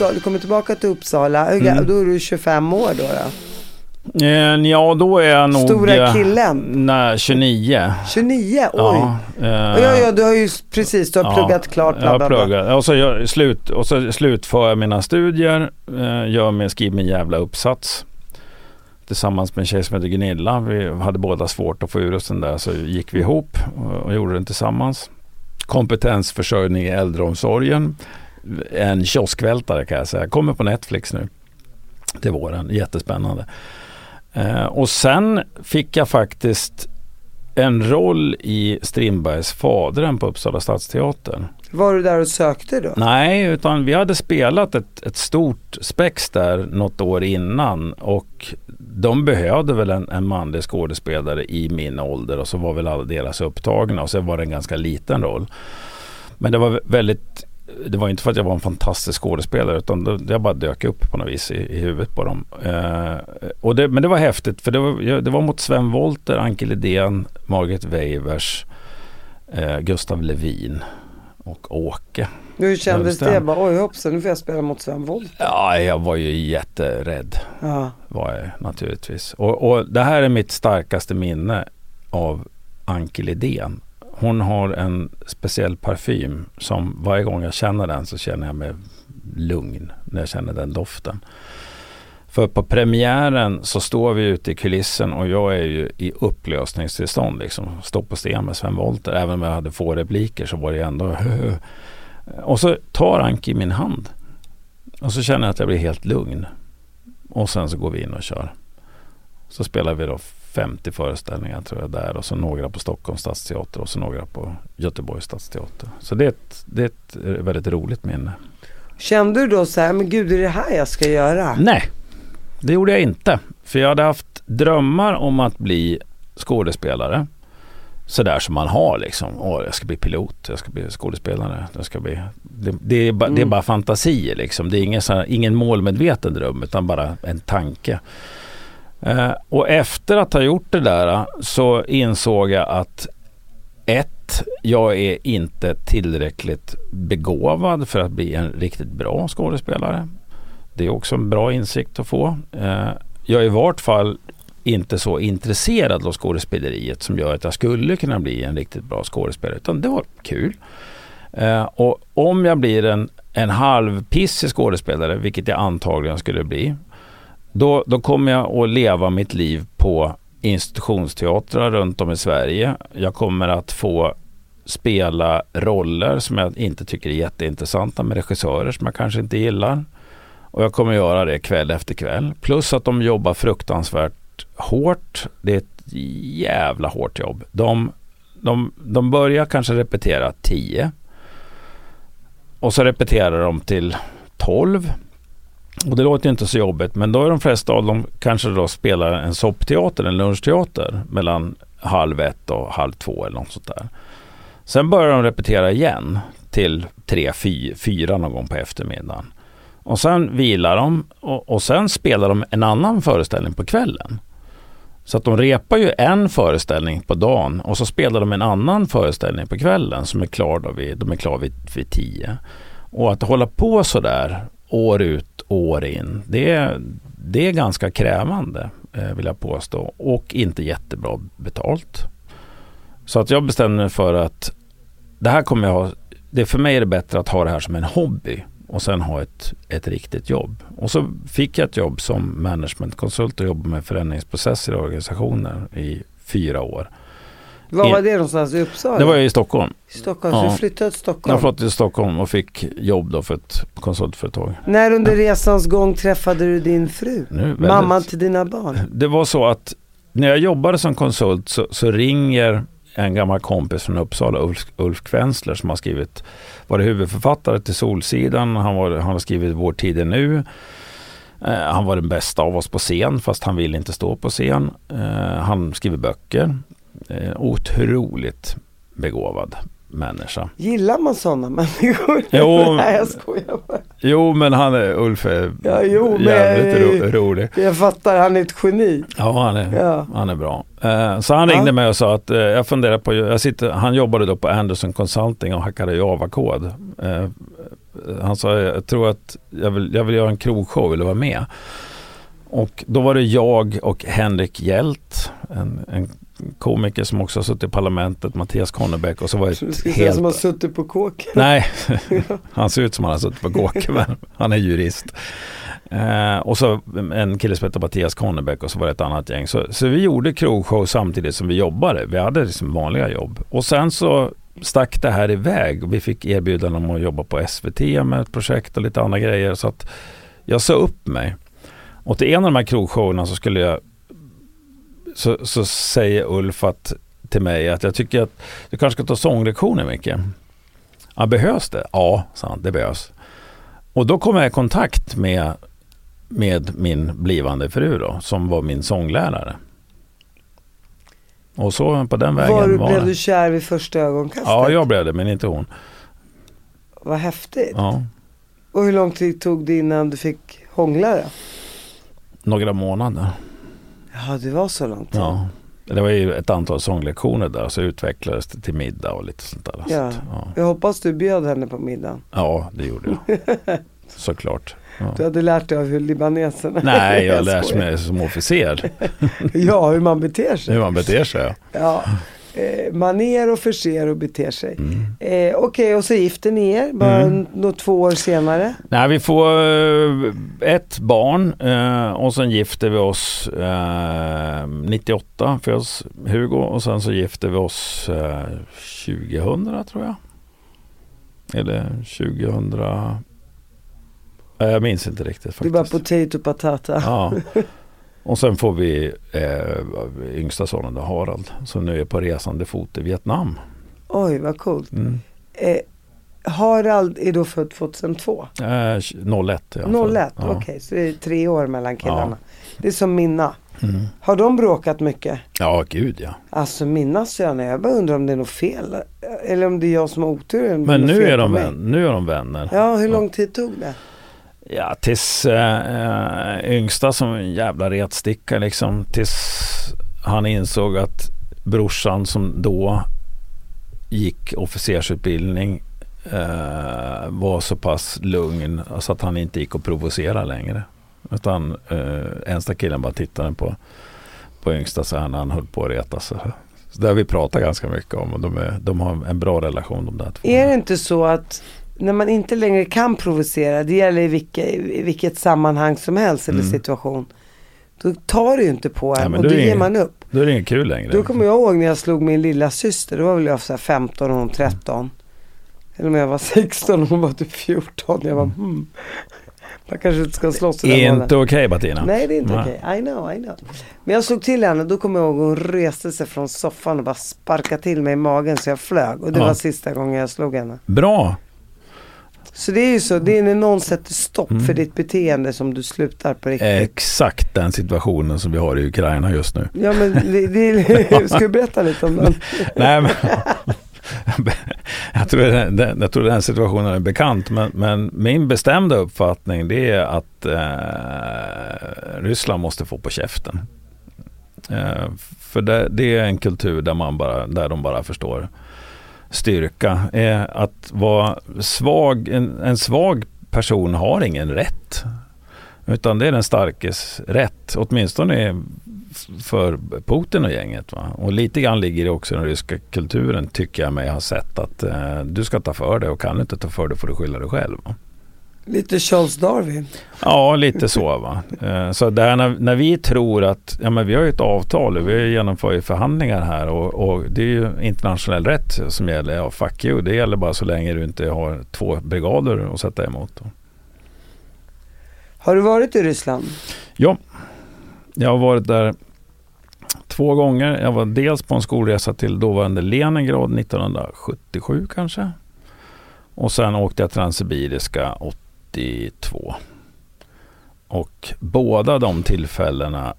Så du kommer tillbaka till Uppsala, Mm. då är du 25 år då? då? Eh, ja, då är jag nog... Stora eh, killen. Nej, 29. 29? Oj. Ja, eh, Ja, ja, du har ju precis, du har pluggat klart. Jag Bla, bla, bla. pluggat. Och så, gör, slut, och så slutför jag mina studier. Gör min, skriver min jävla uppsats. Tillsammans med en tjej som heter Gunilla. Vi hade båda svårt att få ur oss den där. Så gick vi ihop och, och gjorde den tillsammans. Kompetensförsörjning i äldreomsorgen. En kioskvältare kan jag säga. Kommer på Netflix nu till våren. Jättespännande. Eh, och sen fick jag faktiskt en roll i Strindbergs Fadern på Uppsala stadsteater. Var du där och sökte då? Nej, utan vi hade spelat ett, ett stort spex där något år innan och de behövde väl en, en manlig skådespelare i min ålder och så var väl alla deras upptagna och så var det en ganska liten roll. Men det var väldigt det var inte för att jag var en fantastisk skådespelare utan det, jag bara dök upp på något vis i, i huvudet på dem. Eh, och det, men det var häftigt för det var, det var mot Sven Wollter, Anke Lidén, Margaret Weivers, eh, Gustav Levin och Åke. Hur kändes det. Bara, Oj hoppsan, nu får jag spela mot Sven Wollter. Ja, jag var ju jätterädd Ja. var jag naturligtvis. Och, och det här är mitt starkaste minne av Anke Lidén. Hon har en speciell parfym som varje gång jag känner den så känner jag mig lugn när jag känner den doften. För på premiären så står vi ute i kulissen och jag är ju i upplösningstillstånd liksom. Står på scen med Sven Wollter. Även om jag hade få repliker så var det ändå *laughs* Och så tar Anki min hand. Och så känner jag att jag blir helt lugn. Och sen så går vi in och kör. Så spelar vi då 50 föreställningar tror jag där och så några på Stockholms stadsteater och så några på Göteborgs stadsteater. Så det är ett, det är ett eh, väldigt roligt minne. Kände du då så här, men gud är det här jag ska göra? Nej, det gjorde jag inte. För jag hade haft drömmar om att bli skådespelare. Sådär som man har liksom. Åh, jag ska bli pilot, jag ska bli skådespelare. Jag ska bli... det, det, är ba, det är bara fantasier liksom. Det är ingen, så här, ingen målmedveten dröm utan bara en tanke. Eh, och efter att ha gjort det där så insåg jag att ett, jag är inte tillräckligt begåvad för att bli en riktigt bra skådespelare. Det är också en bra insikt att få. Eh, jag är i vart fall inte så intresserad av skådespeleriet som gör att jag skulle kunna bli en riktigt bra skådespelare. Utan det var kul. Eh, och om jag blir en, en halvpissig skådespelare, vilket jag antagligen skulle bli, då, då kommer jag att leva mitt liv på institutionsteatrar runt om i Sverige. Jag kommer att få spela roller som jag inte tycker är jätteintressanta med regissörer som jag kanske inte gillar. Och jag kommer göra det kväll efter kväll. Plus att de jobbar fruktansvärt hårt. Det är ett jävla hårt jobb. De, de, de börjar kanske repetera 10. Och så repeterar de till 12. Och det låter inte så jobbigt men då är de flesta av dem kanske då spelar en soppteater, en lunchteater mellan halv ett och halv två eller något sånt där. Sen börjar de repetera igen till tre, fy, fyra någon gång på eftermiddagen. Och sen vilar de och, och sen spelar de en annan föreställning på kvällen. Så att de repar ju en föreställning på dagen och så spelar de en annan föreställning på kvällen som är klar då vid, de är klar vid, vid tio. Och att hålla på sådär år ut, år in, det är, det är ganska krävande eh, vill jag påstå och inte jättebra betalt. Så att jag bestämde mig för att det här kommer jag ha, det för mig är det bättre att ha det här som en hobby och sen ha ett, ett riktigt jobb. Och så fick jag ett jobb som managementkonsult och jobbade med förändringsprocesser i organisationer i fyra år. Var var det någonstans? I Uppsala? Det var i Stockholm. I Stockholm, Ja. så du flyttade till Stockholm? Jag flyttade till Stockholm och fick jobb då för ett konsultföretag. När under resans gång träffade du din fru? Väldigt- Mamman till dina barn? Det var så att när jag jobbade som konsult så, så ringer en gammal kompis från Uppsala, Ulf, Ulf Kvensler, som har skrivit, varit huvudförfattare till Solsidan. Han, var, han har skrivit Vår tid är nu. Eh, han var den bästa av oss på scen, fast han vill inte stå på scen. Eh, han skriver böcker. Eh, otroligt begåvad människa. Gillar man sådana människor? Jo. *laughs* Nej jag skojar bara. Jo, men han är, Ulf är Ja, jo, men- jävligt ro, rolig. Jag fattar, han är ett geni. Ja, han är, Ja. han är bra. Eh, så han ringde Ja. mig och sa att eh, jag funderar på, jag sitter, han jobbade då på Anderson Consulting och hackade Java-kod. Eh, han sa, jag tror att jag vill, jag vill göra en krogshow, vill du vara med? Och då var det jag och Henrik Hjält, en, en komiker som också har suttit i parlamentet, Mattias Konnebeck och så var det ett helt som har suttit på kåken. Nej, *laughs* han ser ut som han har suttit på kåken *laughs* men han är jurist. Eh, och så en kille som heter Mattias Konnebeck och så var det ett annat gäng. Så, så vi gjorde krogshow samtidigt som vi jobbade. Vi hade liksom vanliga jobb. Och sen så stack det här iväg och vi fick erbjudanden om att jobba på SVT med ett projekt och lite andra grejer. Så att jag sa upp mig. Och till en av de här krogshowerna så skulle jag så, så säger Ulf att, till mig att jag tycker att du kanske ska ta sånglektioner Micke. Ja, behövs det? Ja, sa han, det behövs. Och då kom jag i kontakt med, med min blivande fru då, som var min sånglärare. Och så på den vägen Var, var blev det. du kär vid första ögonkastet? Ja, jag blev det, men inte hon. Vad häftigt. Ja, Och hur lång tid tog det innan du fick hångla då? några månader. Ja, det var så lång tid. Ja. Det var ju ett antal sånglektioner där, så utvecklades det till middag och lite sånt där. Så Ja. att, ja. Jag hoppas du bjöd henne på middagen. ja, det gjorde jag. *laughs* Såklart. Ja. Du hade lärt dig av hur libaneserna Nej, jag har *laughs* lärt mig som officer *laughs* Ja, hur man beter sig. hur man beter sig. Ja. Eh, maner och förser och beter sig. Mm. Eh, Okej, och så gifter ni er bara Mm. nå två år senare. Nej, vi får eh, ett barn eh, och sen gifter vi oss eh, 98 för oss Hugo och sen så gifter vi oss eh, 2000 tror jag. Eller 2000. Eh, jag minns inte riktigt Det är bara faktiskt. potato patata. Ja. *laughs* Och sen får vi eh, yngsta sonen då, Harald som nu är på resande fot i Vietnam. Oj, vad coolt. Mm. Eh, Harald är då född 2002. Eh, 01 i alla fall. 01, Ja. okej. Så det är tre år mellan killarna. Det är som mina. Mm. Har de bråkat mycket? Ja, gud ja. Alltså mina söner, jag bara undrar om det är något fel. Eller om det är jag som har otur. Men nu är, de vän, nu är de vänner. Ja, hur lång tid tog det? Ja, tills äh, yngsta som en jävla retsticka liksom. Tills han insåg att brorsan som då gick officersutbildning äh, var så pass lugn så att han inte gick och provocera längre. Utan äh, äldsta killen bara tittade på, på yngsta så här när han höll på att reta sig. Så det har vi pratat ganska mycket om och de, är, de har en bra relation de där två. Är det inte så att när man inte längre kan provocera, det gäller i, vilka, i vilket sammanhang som helst eller Mm. situation. Då tar det ju inte på en Ja, och då ger ingen- man upp. Då är det inget kul längre. Då kommer jag ihåg när jag slog min lilla syster. Då var väl jag så här 15 och hon 13. Eller om jag var 16 och hon var typ 14. Jag var hmm. Man kanske inte ska slåss i den. Inte okej Bettina. Nej det är inte okej. I know, I know. Men jag slog till henne. Då kommer jag ihåg hon reste sig från soffan och bara sparkade till mig i magen så jag flög. Och det Ja. var sista gången jag slog henne. Bra. Så det är ju så. Det är när någon sätter stopp Mm. för ditt beteende som du slutar på riktigt. Exakt den situationen som vi har i Ukraina just nu. Ja men det, det, *laughs* ska vi berätta lite om den? Nej, men, *laughs* jag, tror den, jag tror den situationen är bekant men, men min bestämda uppfattning det är att eh, Ryssland måste få på käften. Eh, för det, det är en kultur där, man bara, där de bara förstår styrka. Eh, att vara svag, en, en svag person har ingen rätt. Utan det är den starkes rätt, åtminstone för Putin och gänget. Va? Och lite grann ligger det också i den ryska kulturen tycker jag mig ha sett att eh, du ska ta för dig och kan du inte ta för dig får du skylla dig själv. Va? Lite Charles Darwin. Ja, lite så. Va? Eh, så där när, när vi tror att ja, men vi har ju ett avtal och vi genomför ju förhandlingar här och, och det är ju internationell rätt som gäller. Ja, fuck you, det gäller bara så länge du inte har två brigader att sätta emot. Då. Har du varit i Ryssland? Ja, jag har varit där två gånger. Jag var dels på en skolresa till dåvarande Leningrad 1977 kanske. Och sen åkte jag Transsibiriska 82. Och båda de tillfällena,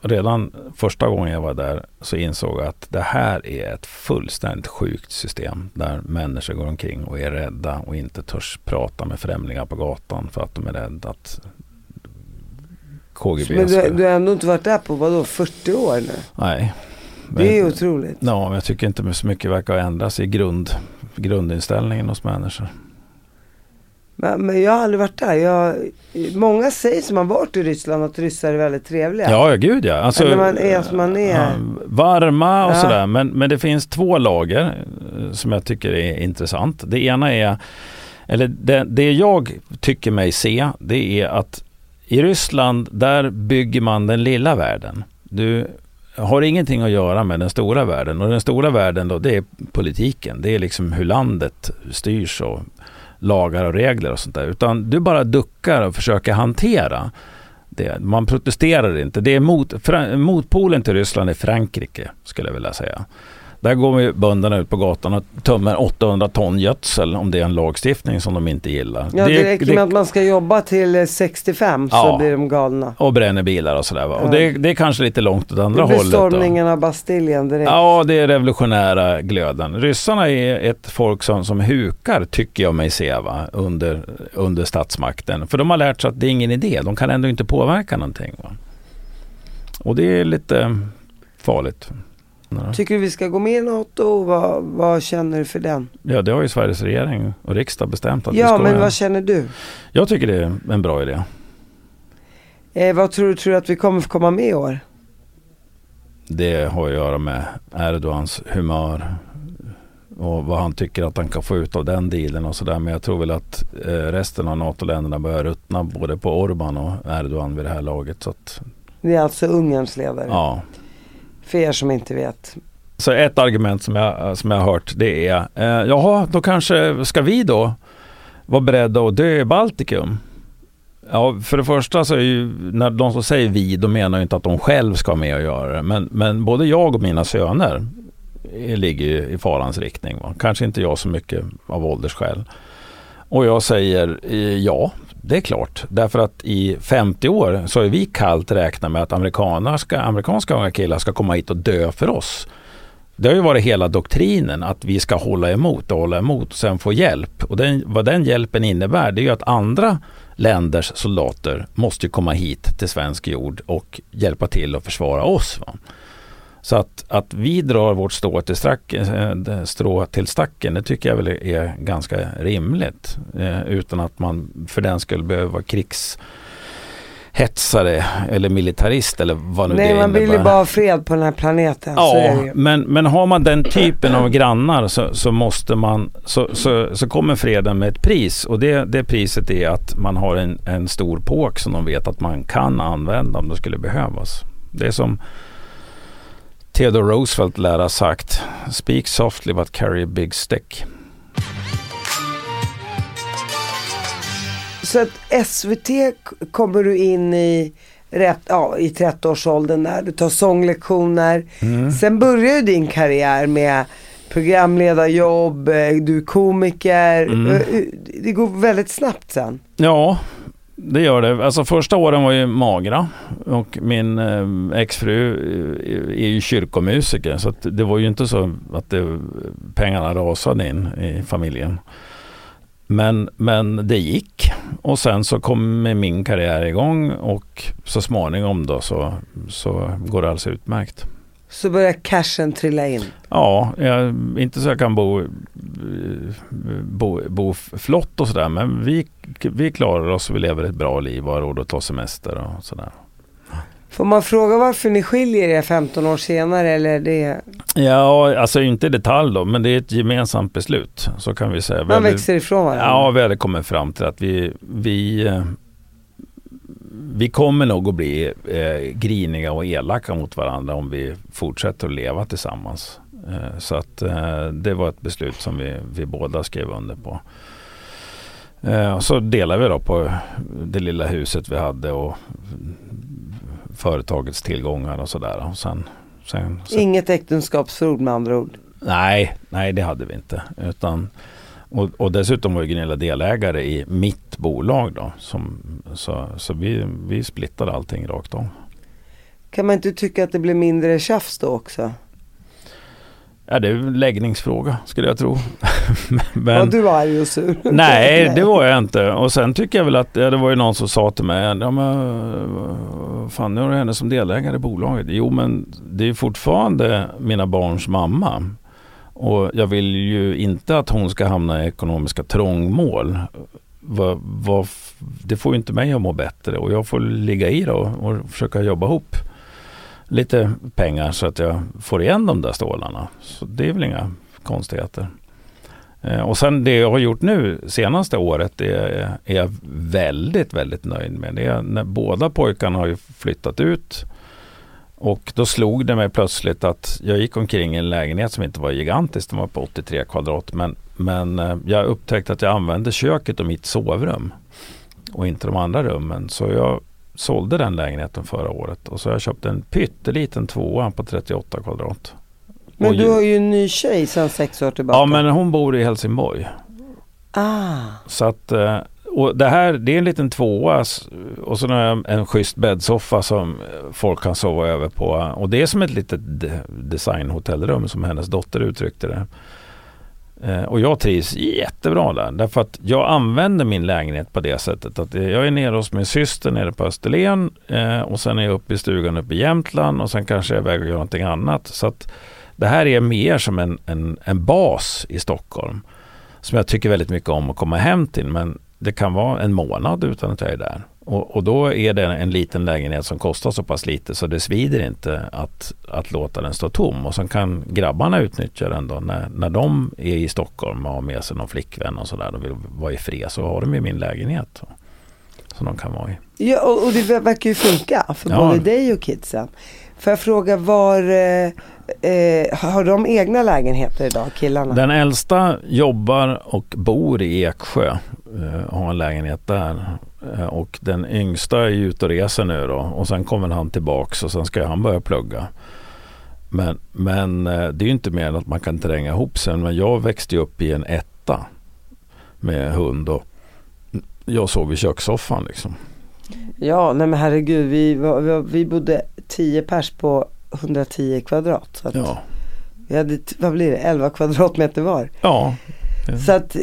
redan första gången jag var där så insåg jag att det här är ett fullständigt sjukt system där människor går omkring och är rädda och inte törs prata med främlingar på gatan för att de är rädda att KGB Men du, du har ändå inte varit där på vadå 40 år nu? Nej. Det är otroligt. Ja, men jag tycker inte så mycket verkar ha ändrats i grund, grundinställningen hos människor. Men, jag har aldrig varit där. Jag, många säger som har varit i Ryssland att ryssar är väldigt trevliga. Ja, gud ja. Alltså, Eller man är som man är. varma och Ja. sådär. Men, men det finns två lager eh, som jag tycker är intressant. Det ena är, eller det, det jag tycker mig se, det är att i Ryssland, där bygger man den lilla världen. Du har ingenting att göra med den stora världen. Och den stora världen då, det är politiken. Det är liksom hur landet styrs och lagar och regler och sånt där. Utan du bara duckar och försöker hantera det. Man protesterar inte. Det är mot, motpolen till Ryssland är Frankrike, skulle jag vilja säga. Där går bönderna ut på gatan och tömmer 800 ton gödsel om det är en lagstiftning som de inte gillar. Ja, det, räcker med att man ska jobba till eh, 65 så Ja. blir de galna. och bränner bilar och sådär. Va? Och Ja. det, det är kanske lite långt åt andra Det blir hållet. Då. stormningen av Bastiljen direkt. Ja, det är revolutionära glöden. Ryssarna är ett folk som, som hukar, tycker jag mig se, va? Under, under statsmakten. För de har lärt sig att det är ingen idé. De kan ändå inte påverka någonting. Va? Och det är lite farligt. Tycker du vi ska gå med i NATO? Vad, vad känner du för den? Ja, det har ju Sveriges regering och riksdag bestämt att vi Ja, ska men göra. vad känner du? Jag tycker det är en bra idé. Eh, vad tror du, tror du att vi kommer få komma med i år? Det har att göra med Erdogans humör och vad han tycker att han kan få ut av den dealen och sådär. Men jag tror väl att eh, resten av NATO-länderna börjar ruttna både på Orban och Erdogan vid det här laget. Så att, Det är alltså Ungerns ledare. ja. För er som inte vet. Så ett argument som jag, som jag har hört det är, eh, jaha, då kanske ska vi då vara beredda att dö i Baltikum? Ja, för det första så är ju, när de som säger vi, de menar ju inte att de själv ska med och göra det. Men, men både jag och mina söner ligger ju i farans riktning. Va? Kanske inte jag så mycket av åldersskäl. Och jag säger eh, ja, det är klart. Därför att i 50 år så har vi kallt räknat med att amerikanska, amerikanska unga killar ska komma hit och dö för oss. Det har ju varit hela doktrinen att vi ska hålla emot och hålla emot och sen få hjälp. Och den, vad den hjälpen innebär det är ju att andra länders soldater måste komma hit till svensk jord och hjälpa till att försvara oss. Va? Så att, att vi drar vårt strå till, stracken, eh, strå till stacken det tycker jag väl är ganska rimligt. Eh, utan att man för den skulle behöva vara krigs hetsare eller militarist eller vad nu Nej, det man vill ju bara ha fred på den här planeten. Ja, men, men har man den typen av grannar så, så måste man så, så, så kommer freden med ett pris och det, det priset är att man har en, en stor påk som de vet att man kan använda om det skulle behövas. Det är som Theodore Roosevelt lär ha sagt Speak softly but carry a big stick. Så att SVT kommer du in i rätt, ja, i 30-årsåldern där. Du tar sånglektioner. Mm. Sen börjar ju din karriär med programledarjobb, eh, du är komiker. Mm. Eh, eh, Det går väldigt snabbt sen. Ja, det gör det. Alltså första åren var ju magra och min eh, exfru eh, är ju kyrkomusiker så att det var ju inte så att det, pengarna rasade in i familjen. Men, men det gick och sen så kom min karriär igång och så småningom då så, så går det alldeles utmärkt. Så börjar cashen trilla in. Ja, jag, inte så jag kan bo, bo, bo flott och sådär men vi, vi klarar oss och vi lever ett bra liv och har råd att ta semester och sådär. Får man fråga varför ni skiljer er 15 år senare eller det? Ja, alltså inte i detalj då men det är ett gemensamt beslut så kan vi säga. Man växer ifrån varandra. Ja, vi hade kommit fram till att vi, vi, eh, vi kommer nog att bli eh, griniga och elaka mot varandra om vi fortsätter att leva tillsammans. Eh, så att eh, det var ett beslut som vi, vi båda skrev under på. Eh, och så delade vi då på det lilla huset vi hade och företagets tillgångar och sådär. Och sen, sen, så Inget äktenskapsförord med andra ord. Nej, nej det hade vi inte. Utan, och, och dessutom var ju Gunilla delägare i mitt bolag då. Som, så så vi, vi splittade allting rakt om. Kan man inte tycka att det blir mindre tjafs då också? Ja, det är en läggningsfråga skulle jag tro. *laughs* Men, Ja, du var arg och sur. *laughs* Nej, det var jag inte. Och sen tycker jag väl att ja, det var ju någon som sa till mig, ja, men, fan nu har du henne som delägare i bolaget. Jo men det är ju fortfarande mina barns mamma. Och jag vill ju inte att hon ska hamna i ekonomiska trångmål. Va, va, det får ju inte mig att må bättre och jag får ligga i då och försöka jobba ihop lite pengar så att jag får igen de där stålarna. Så det är väl inga konstigheter. Eh, och sen det jag har gjort nu senaste året det är jag väldigt, väldigt nöjd med. Det är när båda pojkarna har ju flyttat ut och då slog det mig plötsligt att jag gick omkring i en lägenhet som inte var gigantisk, den var på 83 kvadrat. Men, men eh, jag upptäckte att jag använde köket och mitt sovrum och inte de andra rummen. Så jag sålde den lägenheten förra året och så har jag köpt en pytteliten tvåa på 38 kvadrat. Men Och du har ju en ny tjej sedan sex år tillbaka. Ja men hon bor i Helsingborg. Ah, Så att, eh, och det här det är en liten tvåa och så har jag en schysst bäddsoffa som folk kan sova över på. Och det är som ett litet designhotellrum som hennes dotter uttryckte det. Eh, och jag trivs jättebra där. Därför att jag använder min lägenhet på det sättet att jag är nere hos min syster nere på Österlen eh, och sen är jag uppe i stugan uppe i Jämtland och sen kanske jag är iväg och gör någonting annat. Så att det här är mer som en, en, en bas i Stockholm som jag tycker väldigt mycket om att komma hem till. Men det kan vara en månad utan att jag är där. Och, och då är det en liten lägenhet som kostar så pass lite så det svider inte att, att låta den stå tom. Och sen kan grabbarna utnyttja den då när, när de är i Stockholm och har med sig någon flickvän och sådär. De vill vara i fred så har de ju min lägenhet. Som de kan vara i. ja, och, och det verkar ju funka för Ja. både dig och kidsen. Får jag fråga var, eh, har de egna lägenheter idag, killarna? Den äldsta jobbar och bor i Eksjö. eh, har en lägenhet där. Eh, och den yngsta är ute och reser nu då. Och sen kommer han tillbaks och sen ska han börja plugga. Men, men eh, det är ju inte mer än att man kan tränga ihop sig. Men jag växte upp i en etta med hund och jag sov i kökssoffan liksom. Ja, nej men herregud, vi, var- vi, bodde 10 pers på 110 kvadrat. Så Ja, Vi hade, vad blir det, 11 kvadratmeter var. ja Så att eh,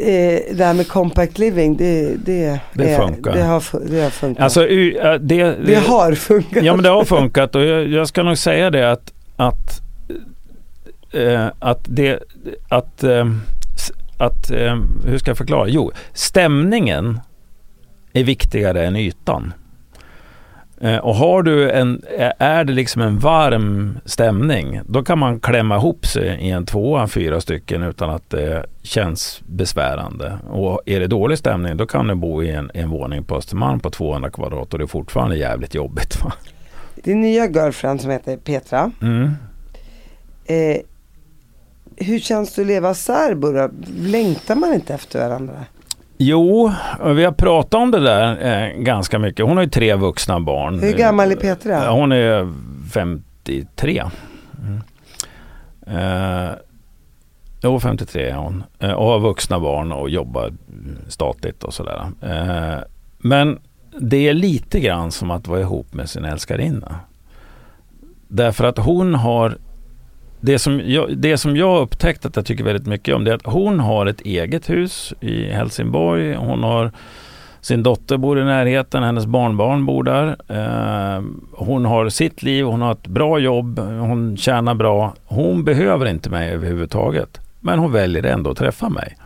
det här med compact living, det, det, Det är- funkar. Det har, det har funkat. alltså eh, det, det har funkat. Ja men det har funkat och jag, jag ska nog säga det att att, eh, att det att, eh, att eh, hur ska jag förklara? Jo, stämningen är viktigare än ytan. Eh, och har du en, är det liksom en varm stämning, då kan man klämma ihop sig i en tvåa, fyra stycken utan att det känns besvärande. Och är det dålig stämning, då kan du bo i en, en våning på Östermalm på 200 kvadrat och det är fortfarande jävligt jobbigt. Va? Din nya girlfriend som heter Petra. Mm. Eh, hur känns det att leva särbo? Längtar man inte efter varandra? Jo, vi har pratat om det där eh, ganska mycket. Hon har ju tre vuxna barn. Hur gammal är Petra? Hon är 53. Mm. Eh, jo, 53 är hon. Eh, och har vuxna barn och jobbar statligt och sådär. Eh, men det är lite grann som att vara ihop med sin älskarinna. Därför att hon har det som, jag, det som jag upptäckt att jag tycker väldigt mycket om det är att hon har ett eget hus i Helsingborg. Hon har sin dotter bor i närheten, hennes barnbarn bor där. Eh, hon har sitt liv, hon har ett bra jobb, hon tjänar bra. Hon behöver inte mig överhuvudtaget. Men hon väljer ändå att träffa mig.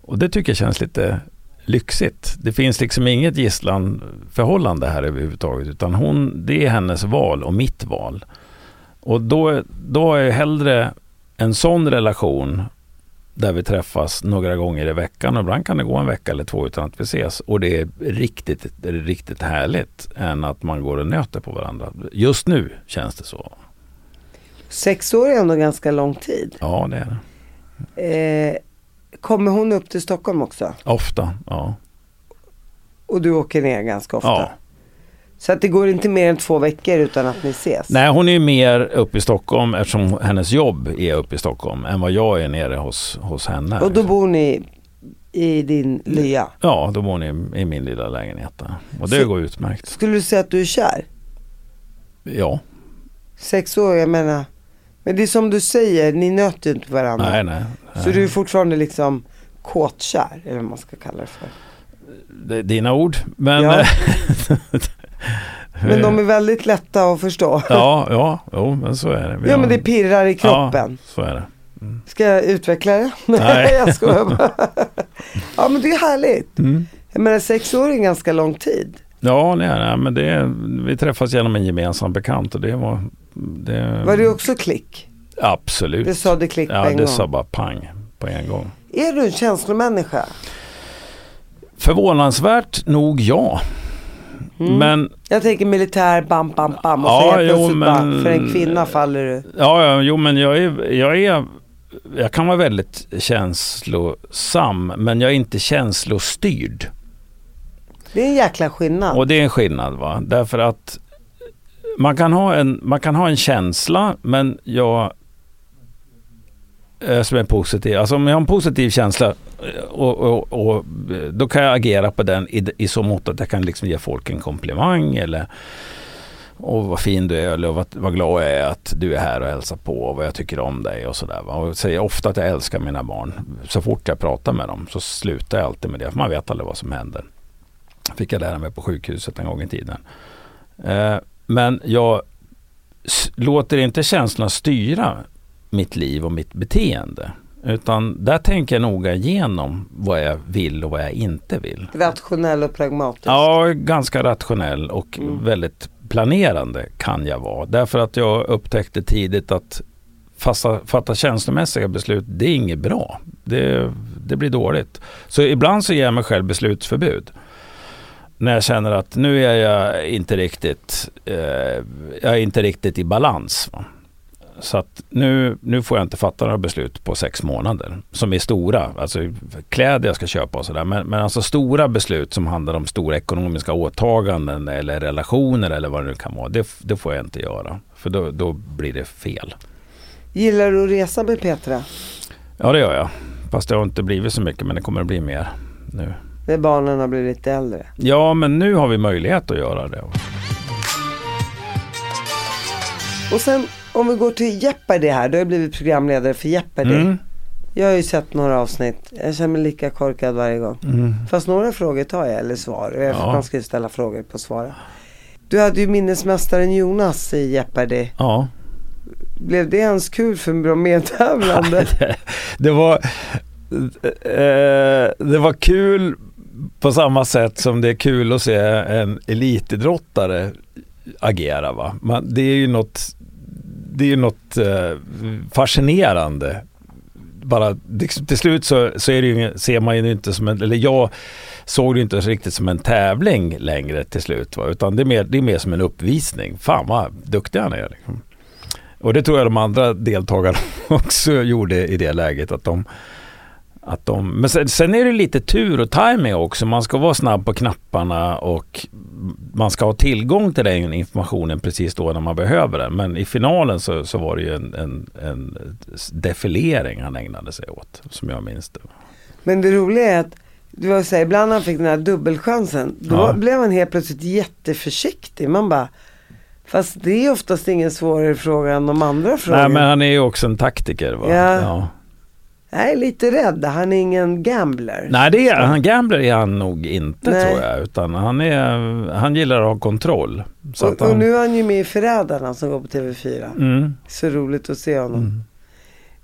Och det tycker jag känns lite lyxigt. Det finns liksom inget gisslanförhållande här överhuvudtaget. Utan hon, det är hennes val och mitt val. Och då, då är jag hellre en sån relation där vi träffas några gånger i veckan. Och ibland kan det gå en vecka eller två utan att vi ses. Och det är riktigt, riktigt härligt än att man går och nöter på varandra. Just nu känns det så. Sex år är ändå ganska lång tid. Ja, det är det. Eh, kommer hon upp till Stockholm också? Ofta, ja. Och du åker ner ganska ofta? ja. Så att det går inte mer än två veckor utan att ni ses? Nej, hon är mer uppe i Stockholm eftersom hennes jobb är uppe i Stockholm än vad jag är nere hos, hos henne. Och då bor ni i din lya? Ja, då bor ni i min lilla lägenhet där. Och det Så- går utmärkt. Skulle du säga att du är kär? Ja, Sex år, jag menar. Men det är som du säger, ni nöter ju inte varandra. nej, nej. Så du är fortfarande liksom kåtkär, eller vad man ska kalla det för. Det är dina ord. Men... Ja. *laughs* Ja, Men de är väldigt lätta att förstå. ja, ja, jo, men så är det. Vi Ja har- men det pirrar i kroppen. Ja, så är det. Ska jag utveckla det? *laughs* Nej. jag skojar bara. *laughs* Ja men det är härligt. Mm. Menar sex år är en ganska lång tid. Ja, det är det. Men det vi träffas genom en gemensam bekant och det var... Det, Var det också klick? Absolut. Det sa det klick på Ja, en det gång. sa bara pang på en gång. Är du en känslomänniska? Förvånansvärt nog ja. Mm. Men Jag tänker militär, bam, bam, bam. Och Ja, så helt jo, plötsligt men- bara, för en kvinna faller du. Ja, ja, jo men jag är, jag är jag kan vara väldigt känslosam men jag är inte känslostyrd. Det är en jäkla skillnad. Och det är en skillnad va. Därför att man kan ha en, man kan ha en känsla men jag Eh, som är positiv. Alltså om jag har en positiv känsla eh, och, och, och eh, då kan jag agera på den i, i så mått att jag kan liksom ge folk en komplimang eller och vad fin du är eller vad, vad glad jag är att du är här och hälsar på och vad jag tycker om dig och sådär. Och jag säger ofta att jag älskar mina barn. Så fort jag pratar med dem så slutar jag alltid med det. För man vet aldrig vad som händer. Fick jag lära mig på sjukhuset en gång i tiden. Eh, men jag låter inte känslorna styra mitt liv och mitt beteende. Utan där tänker jag noga igenom vad jag vill och vad jag inte vill. Rationell och pragmatisk. Ja, ganska rationell och Mm. väldigt planerande kan jag vara. Därför att jag upptäckte tidigt att fasta, fatta känslomässiga beslut, det är inget bra. Det, det blir dåligt. Så ibland så ger jag mig själv beslutsförbud. När jag känner att nu är jag inte riktigt, eh, jag är inte riktigt i balans. Va? Så att nu, nu får jag inte fatta några beslut på sex månader som är stora. Alltså kläder jag ska köpa och sådär. Men, men alltså stora beslut som handlar om stora ekonomiska åtaganden eller relationer eller vad det nu kan vara. Det, det får jag inte göra. För då, då blir det fel. Gillar du att resa med Petra? Ja det gör jag. Fast det har inte blivit så mycket men det kommer att bli mer nu. När barnen har blivit lite äldre. Ja men nu har vi möjlighet att göra det. Och sen om vi går till Jeopardy här. Du har blivit programledare för Jeopardy. Mm. Jag har ju sett några avsnitt. Jag känner mig lika korkad varje gång. Mm. Fast några frågor tar jag, eller svar. Jag- Ja. Man ska ju ställa frågor på svara. Du hade ju minnesmästaren Jonas i Jeopardy. Ja. Blev det ens kul för en bra medtävlande? *laughs* det var eh, det var kul på samma sätt som det är kul att se en elitidrottare agera. Va? Man, det är ju något, det är ju något eh, fascinerande. Bara, till slut så, så är det ju, ser man ju inte som en, eller jag såg det inte riktigt som en tävling längre till slut. Va? Utan det är, mer, det är mer som en uppvisning. Fan vad duktig han är. Liksom. Och det tror jag de andra deltagarna *laughs* också gjorde i det läget. Att de, att de, men sen, sen är det lite tur och timing också. Man ska vara snabb på knapparna och man ska ha tillgång till den informationen precis då när man behöver den. Men i finalen så, så var det ju en, en, en defilering han ägnade sig åt, som jag minns det. Men det roliga är att du var säga, ibland när han fick den här dubbelchansen, då Ja. blev han helt plötsligt jätteförsiktig. Man bara, fast det är oftast ingen svårare fråga än de andra frågorna. Nej men han är ju också en taktiker. Va? Ja. Jag är lite rädd, han är ingen gambler. Nej, det är, han gambler är han nog inte Nej. tror jag. Utan han, är, han gillar att ha kontroll. Så och, och han, nu är han ju med i Förrädarna som går på TV4. mm, Så roligt att se honom.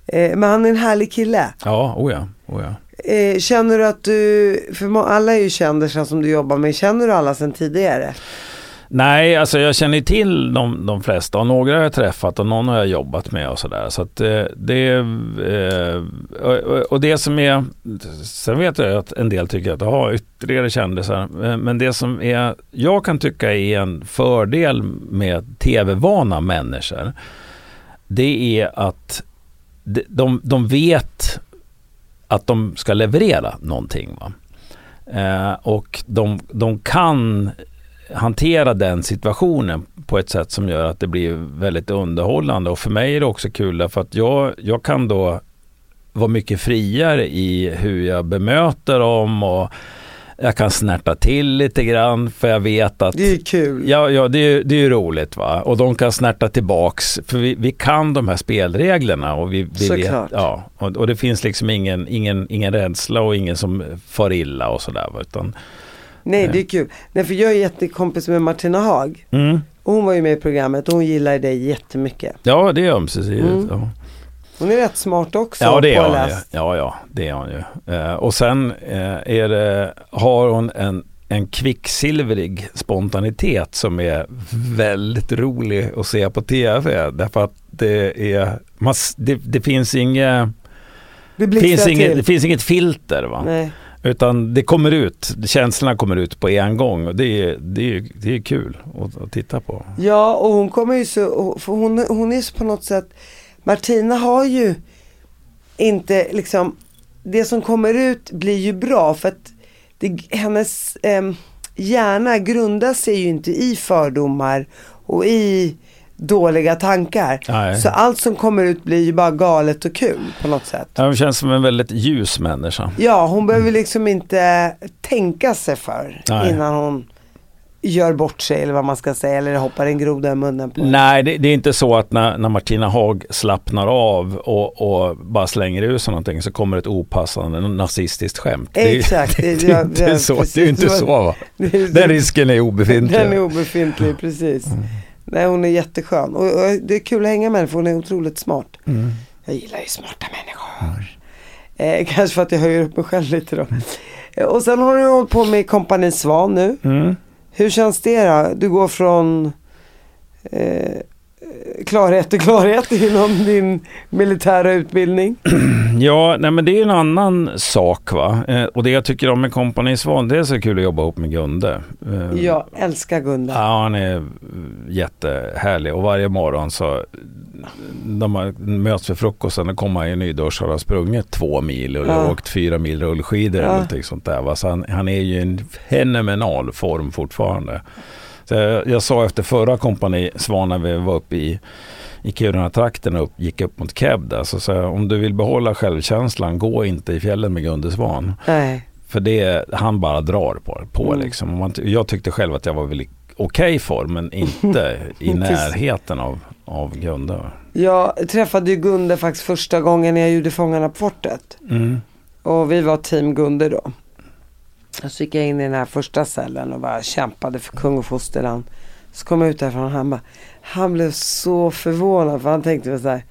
Eh, men han är en härlig kille. ja, oh ja, oh ja. Eh, känner du att du, för alla är ju kändisar som du jobbar med, känner du alla sedan tidigare? Nej, alltså jag känner till de, de flesta och några har jag träffat och någon har jag jobbat med och sådär. Så att eh, det eh, och, och det som är, sen vet jag att en del tycker att ha ytterligare kändisar, eh, men det som är, jag kan tycka är en fördel med tv-vana människor, det är att de, de, de vet att de ska leverera någonting. Va? Eh, och de, de kan hantera den situationen på ett sätt som gör att det blir väldigt underhållande. Och för mig är det också kul därför att jag, jag kan då vara mycket friare i hur jag bemöter dem och jag kan snärta till lite grann för jag vet att Det är kul. Ja, ja det, är, det är ju roligt va. Och de kan snärta tillbaks. För vi, vi kan de här spelreglerna. Och, vi, vi vet, ja, och, och det finns liksom ingen, ingen, ingen rädsla och ingen som far illa och sådär. Utan, Nej, det är kul. Nej, för jag är jättekompis med Martina Haag. mm. Och hon var ju med i programmet och hon gillar dig jättemycket. Ja, det är ömsesidigt. Mm. Ja. Hon är rätt smart också. Ja, det är hon ju. Ja, ja, det är hon ju. Eh, och sen eh, är det, har hon en, en kvicksilvrig spontanitet som är väldigt rolig att se på tv. Därför att det är, man, det, det finns inget Det det finns, blixtrar inget, det till. finns inget filter va? Nej. Utan det kommer ut, känslorna kommer ut på en gång och det är, det är, det är kul att, att titta på. Ja, och hon kommer ju så, för hon, hon är så på något sätt, Martina har ju inte liksom, det som kommer ut blir ju bra för att det, hennes eh, hjärna grundar sig ju inte i fördomar och i dåliga tankar. Nej. Så allt som kommer ut blir ju bara galet och kul på något sätt. Ja, Hon känns som en väldigt ljus människa. Ja, hon behöver liksom inte tänka sig för Nej. innan hon gör bort sig eller vad man ska säga eller hoppar en groda i munnen på Nej, det, det är inte så att när, när Martina Haag slappnar av och, och bara slänger ur sig någonting så kommer ett opassande nazistiskt skämt. Det är ju- Exakt, Det, *laughs* det- är ja, inte ja, så. precis. Det är ju inte så va? Den risken är obefintlig. Den är obefintlig, precis. Nej, hon är jätteskön. Och, och det är kul att hänga med henne för hon är otroligt smart. Mm. Jag gillar ju smarta människor. Eh, kanske för att jag höjer upp mig själv lite då. Eh, och sen har du hållit på med Kompani Svan nu. Mm. Hur känns det då? Du går från eh, klarhet till klarhet inom din militära utbildning. *clears throat* Ja, nej men det är en annan sak va. Eh, och det jag tycker om med Company Svan, det är så kul att jobba ihop med Gunde. Eh, Jag älskar Gunda. Ja, han är eh, jättehärlig och varje morgon så när man möts för frukosten och kommer han ju nyduschad och har sprungit två mil och Ja. åkt fyra mil rullskidor Ja. eller någonting sånt där. Va? Så han, han är ju i en fenomenal form fortfarande. Jag, jag sa efter förra kompani Svan när vi var uppe i i Kiruna-trakten och upp, gick upp mot Keb där, så sa jag om du vill behålla självkänslan, gå inte i fjällen med Gunde Svan. Nej. För det, han bara drar på, på Mm. liksom. Man, jag tyckte själv att jag var väl i okej form, men *laughs* inte i närheten av, av Gunde. Jag träffade ju Gunde faktiskt första gången när jag gjorde Fångarna på fortet. Mm. Och vi var team Gunde då. Och så gick jag in i den här första cellen och bara kämpade för kung och fosterland. Så kom jag ut därifrån och han bara, han blev så förvånad för han tänkte väl så här,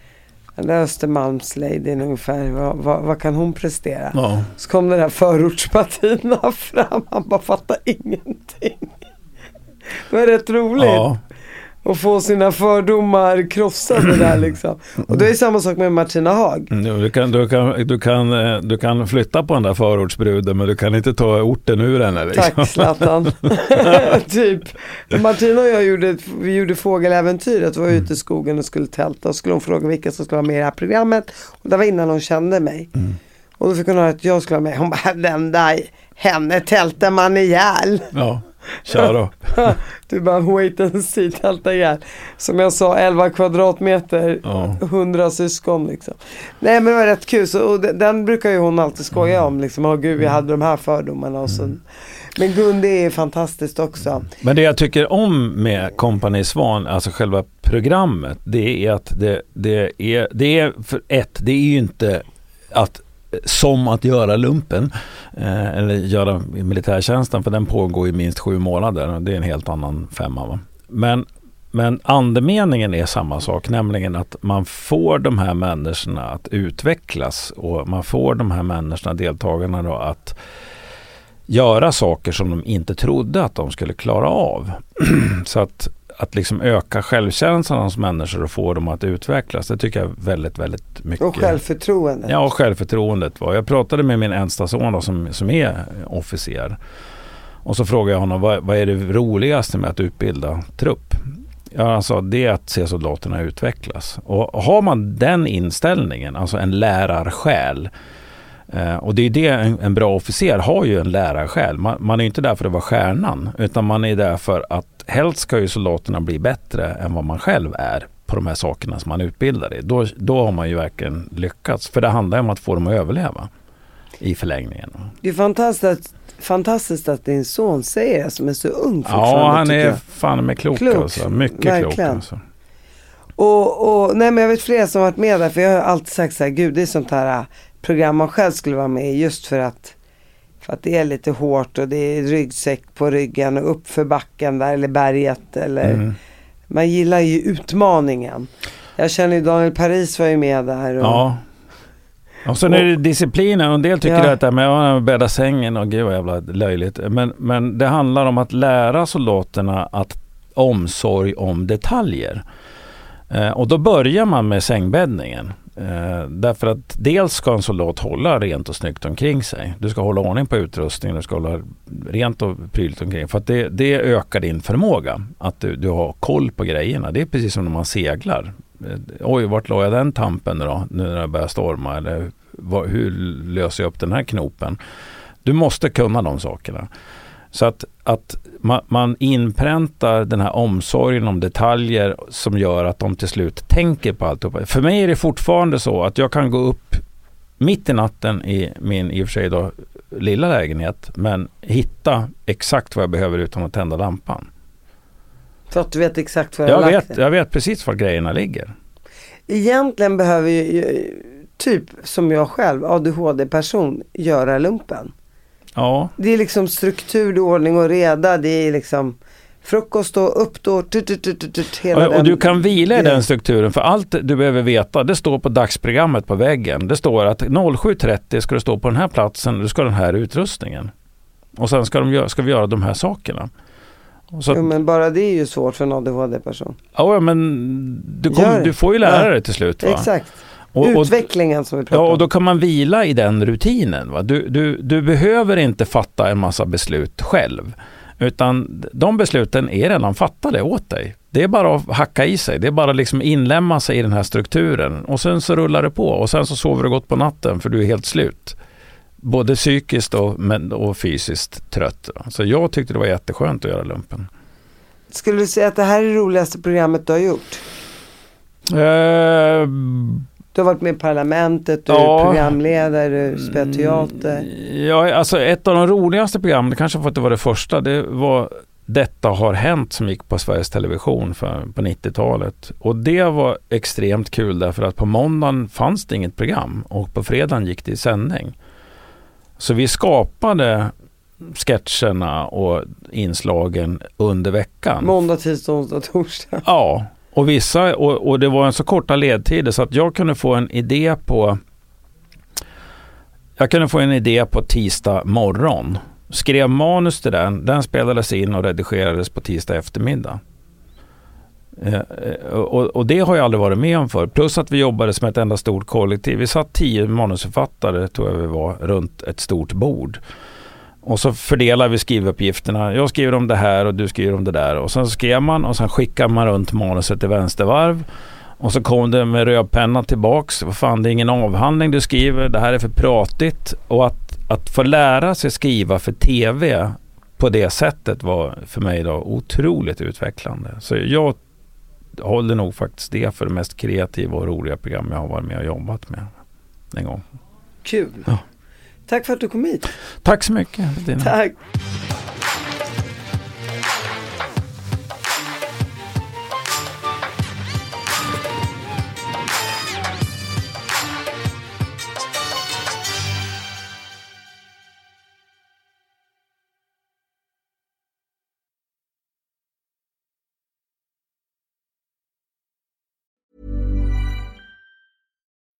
Den där Östermalmsladyn ungefär, vad, vad, vad kan hon prestera? Ja. Så kom den här förortspartierna *laughs* fram, han bara fattar ingenting. Det var rätt roligt. Ja. Och få sina fördomar krossade där *clears throat* liksom. Och det är samma sak med Martina Haag. Mm, Du kan, du, kan, du, kan, eh, du kan flytta på den där förortsbruden men du kan inte ta orten ur henne. Liksom. Tack Zlatan. *laughs* typ. Martina och jag gjorde, vi gjorde fågeläventyret, var ute i skogen och skulle tälta. Och skulle hon fråga vilka som skulle vara med i det här programmet. Och det var innan hon kände mig. Och då fick hon höra att jag skulle vara med. Hon bara, den där, henne tältar man ihjäl. Ja, kör då. *laughs* Du bara wait and see, ihjäl. Som jag sa, 11 kvadratmeter, Ja. 100 syskon liksom. Nej men det var rätt kul, så, och den, brukar ju hon alltid skoja om liksom. Åh gud, vi hade de här fördomarna och så. Men Gunde är fantastiskt också. Men det jag tycker om med Company Svan, alltså själva programmet, det är att det, det är, det är för ett, det är ju inte att som att göra lumpen eh, eller göra militärtjänsten för den pågår i minst sju månader det är en helt annan femma. Va? Men, men andemeningen är samma sak, nämligen att man får de här människorna att utvecklas och man får de här människorna, deltagarna då, att göra saker som de inte trodde att de skulle klara av. *clears throat* Så att, att liksom öka självkänslan hos människor och få dem att utvecklas, det tycker jag väldigt, väldigt mycket. Och självförtroende. Ja, och självförtroendet. Var. Jag pratade med min äldsta son då, som, som är officer. Och så frågade jag honom, vad, vad är det roligaste med att utbilda trupp? Ja, alltså det är att se soldaterna utvecklas. Och har man den inställningen, alltså en lärarsjäl, Eh, och det är det en, en bra officer har ju en lärarsjäl. Man, man är inte där för att vara stjärnan utan man är där för att helst ska ju soldaterna bli bättre än vad man själv är på de här sakerna som man utbildar i. Då, då har man ju verkligen lyckats. För det handlar om att få dem att överleva i förlängningen. Det är fantastiskt, fantastiskt att din son säger det som är så ung fortfarande. Ja, han är jag. fan med klok, Klok, alltså. Mycket klok verkligen. alltså. Och, och, nej men jag vet flera som varit med där, för jag har alltid sagt så här, gud det är sånt här äh, program man själv skulle vara med i just för att, för att det är lite hårt och det är ryggsäck på ryggen och upp för backen där eller berget eller, Mm. man gillar ju utmaningen. Jag känner ju Daniel Paris var ju med där. Och, Ja. Och sen är det disciplinen. En del tycker Ja. att det här med att bädda sängen och gud vad jävla löjligt. Men, men det handlar om att lära soldaterna att omsorg om detaljer. Eh, och då börjar man med sängbäddningen. Eh, därför att dels ska en soldat hålla rent och snyggt omkring sig. Du ska hålla ordning på utrustningen, du ska hålla rent och prydligt omkring. För att det, det ökar din förmåga. Att du, du har koll på grejerna. Det är precis som när man seglar. Eh, oj, vart la jag den tampen då, nu när det börjar storma? Eller vad, hur löser jag upp den här knopen? Du måste kunna de sakerna. Så att, att man, man inpräntar den här omsorgen om detaljer som gör att de till slut tänker på alltihopa. För mig är det fortfarande så att jag kan gå upp mitt i natten i min i och för sig då lilla lägenhet men hitta exakt vad jag behöver utan att tända lampan. För att du vet exakt var Jag har vet, det. jag vet precis var grejerna ligger. Egentligen behöver ju, typ som jag själv, ADHD-person, göra lumpen. Ja, Det är liksom struktur, ordning och reda. Det är liksom frukost då, upp då, tut, tut, tut, tut, hela och, den. och du kan vila i den strukturen för allt du behöver veta det står på dagsprogrammet på väggen. Det står att 07.30 ska du stå på den här platsen och du ska ha den här utrustningen. Och sen ska, de ska vi göra de här sakerna. Och Så Jo, men bara det är ju svårt för en ADHD-person. ja, men du, kom, du får ju lära Ja. dig till slut. Va? Exakt. Och, Utvecklingen som vi pratar Ja, och om. då kan man vila i den rutinen. Va? Du, du, du behöver inte fatta en massa beslut själv. Utan de besluten är redan fattade åt dig. Det är bara att hacka i sig. Det är bara att liksom inlämna sig i den här strukturen. Och sen så rullar det på. Och sen så sover du gott på natten för du är helt slut. Både psykiskt och, men, och fysiskt trött. Så jag tyckte det var jätteskönt att göra lumpen. Skulle du säga att det här är det roligaste programmet du har gjort? Eh, Du har varit med i Parlamentet, du Ja. är programledare, du spelar teater. Ja, alltså ett av de roligaste programmen, det kanske för att det var det första, det var Detta har hänt som gick på Sveriges Television för, på 90-talet. Och det var extremt kul därför att på måndagen fanns det inget program och på fredagen gick det i sändning. Så vi skapade sketcherna och inslagen under veckan. Måndag, tisdag, onsdag, torsdag. Ja, och vissa, och, och det var en så korta ledtider så att jag kunde få en idé på jag kunde få en idé på tisdag morgon. Skrev manus till den. Den spelades in och redigerades på tisdag eftermiddag. Eh, eh och, och, det har jag aldrig varit med om för. Plus att vi jobbade som ett enda stort kollektiv. Vi satt tio manusförfattare, tror jag vi var, runt ett stort bord. Och så fördelar vi skrivuppgifterna. Jag skriver om det här och du skriver om det där. Och sen skrev man och sen skickar man runt manuset i vänstervarv. Och så kom det med röd penna tillbaks. Vad fan, det är ingen avhandling du skriver. Det här är för pratigt. Och att, att få lära sig skriva för TV på det sättet var för mig då otroligt utvecklande. Så jag håller nog faktiskt det för det mest kreativa och roliga program jag har varit med och jobbat med en gång. Kul. Ja. Tack för att du kom hit. Tack så mycket. Dina. Tack.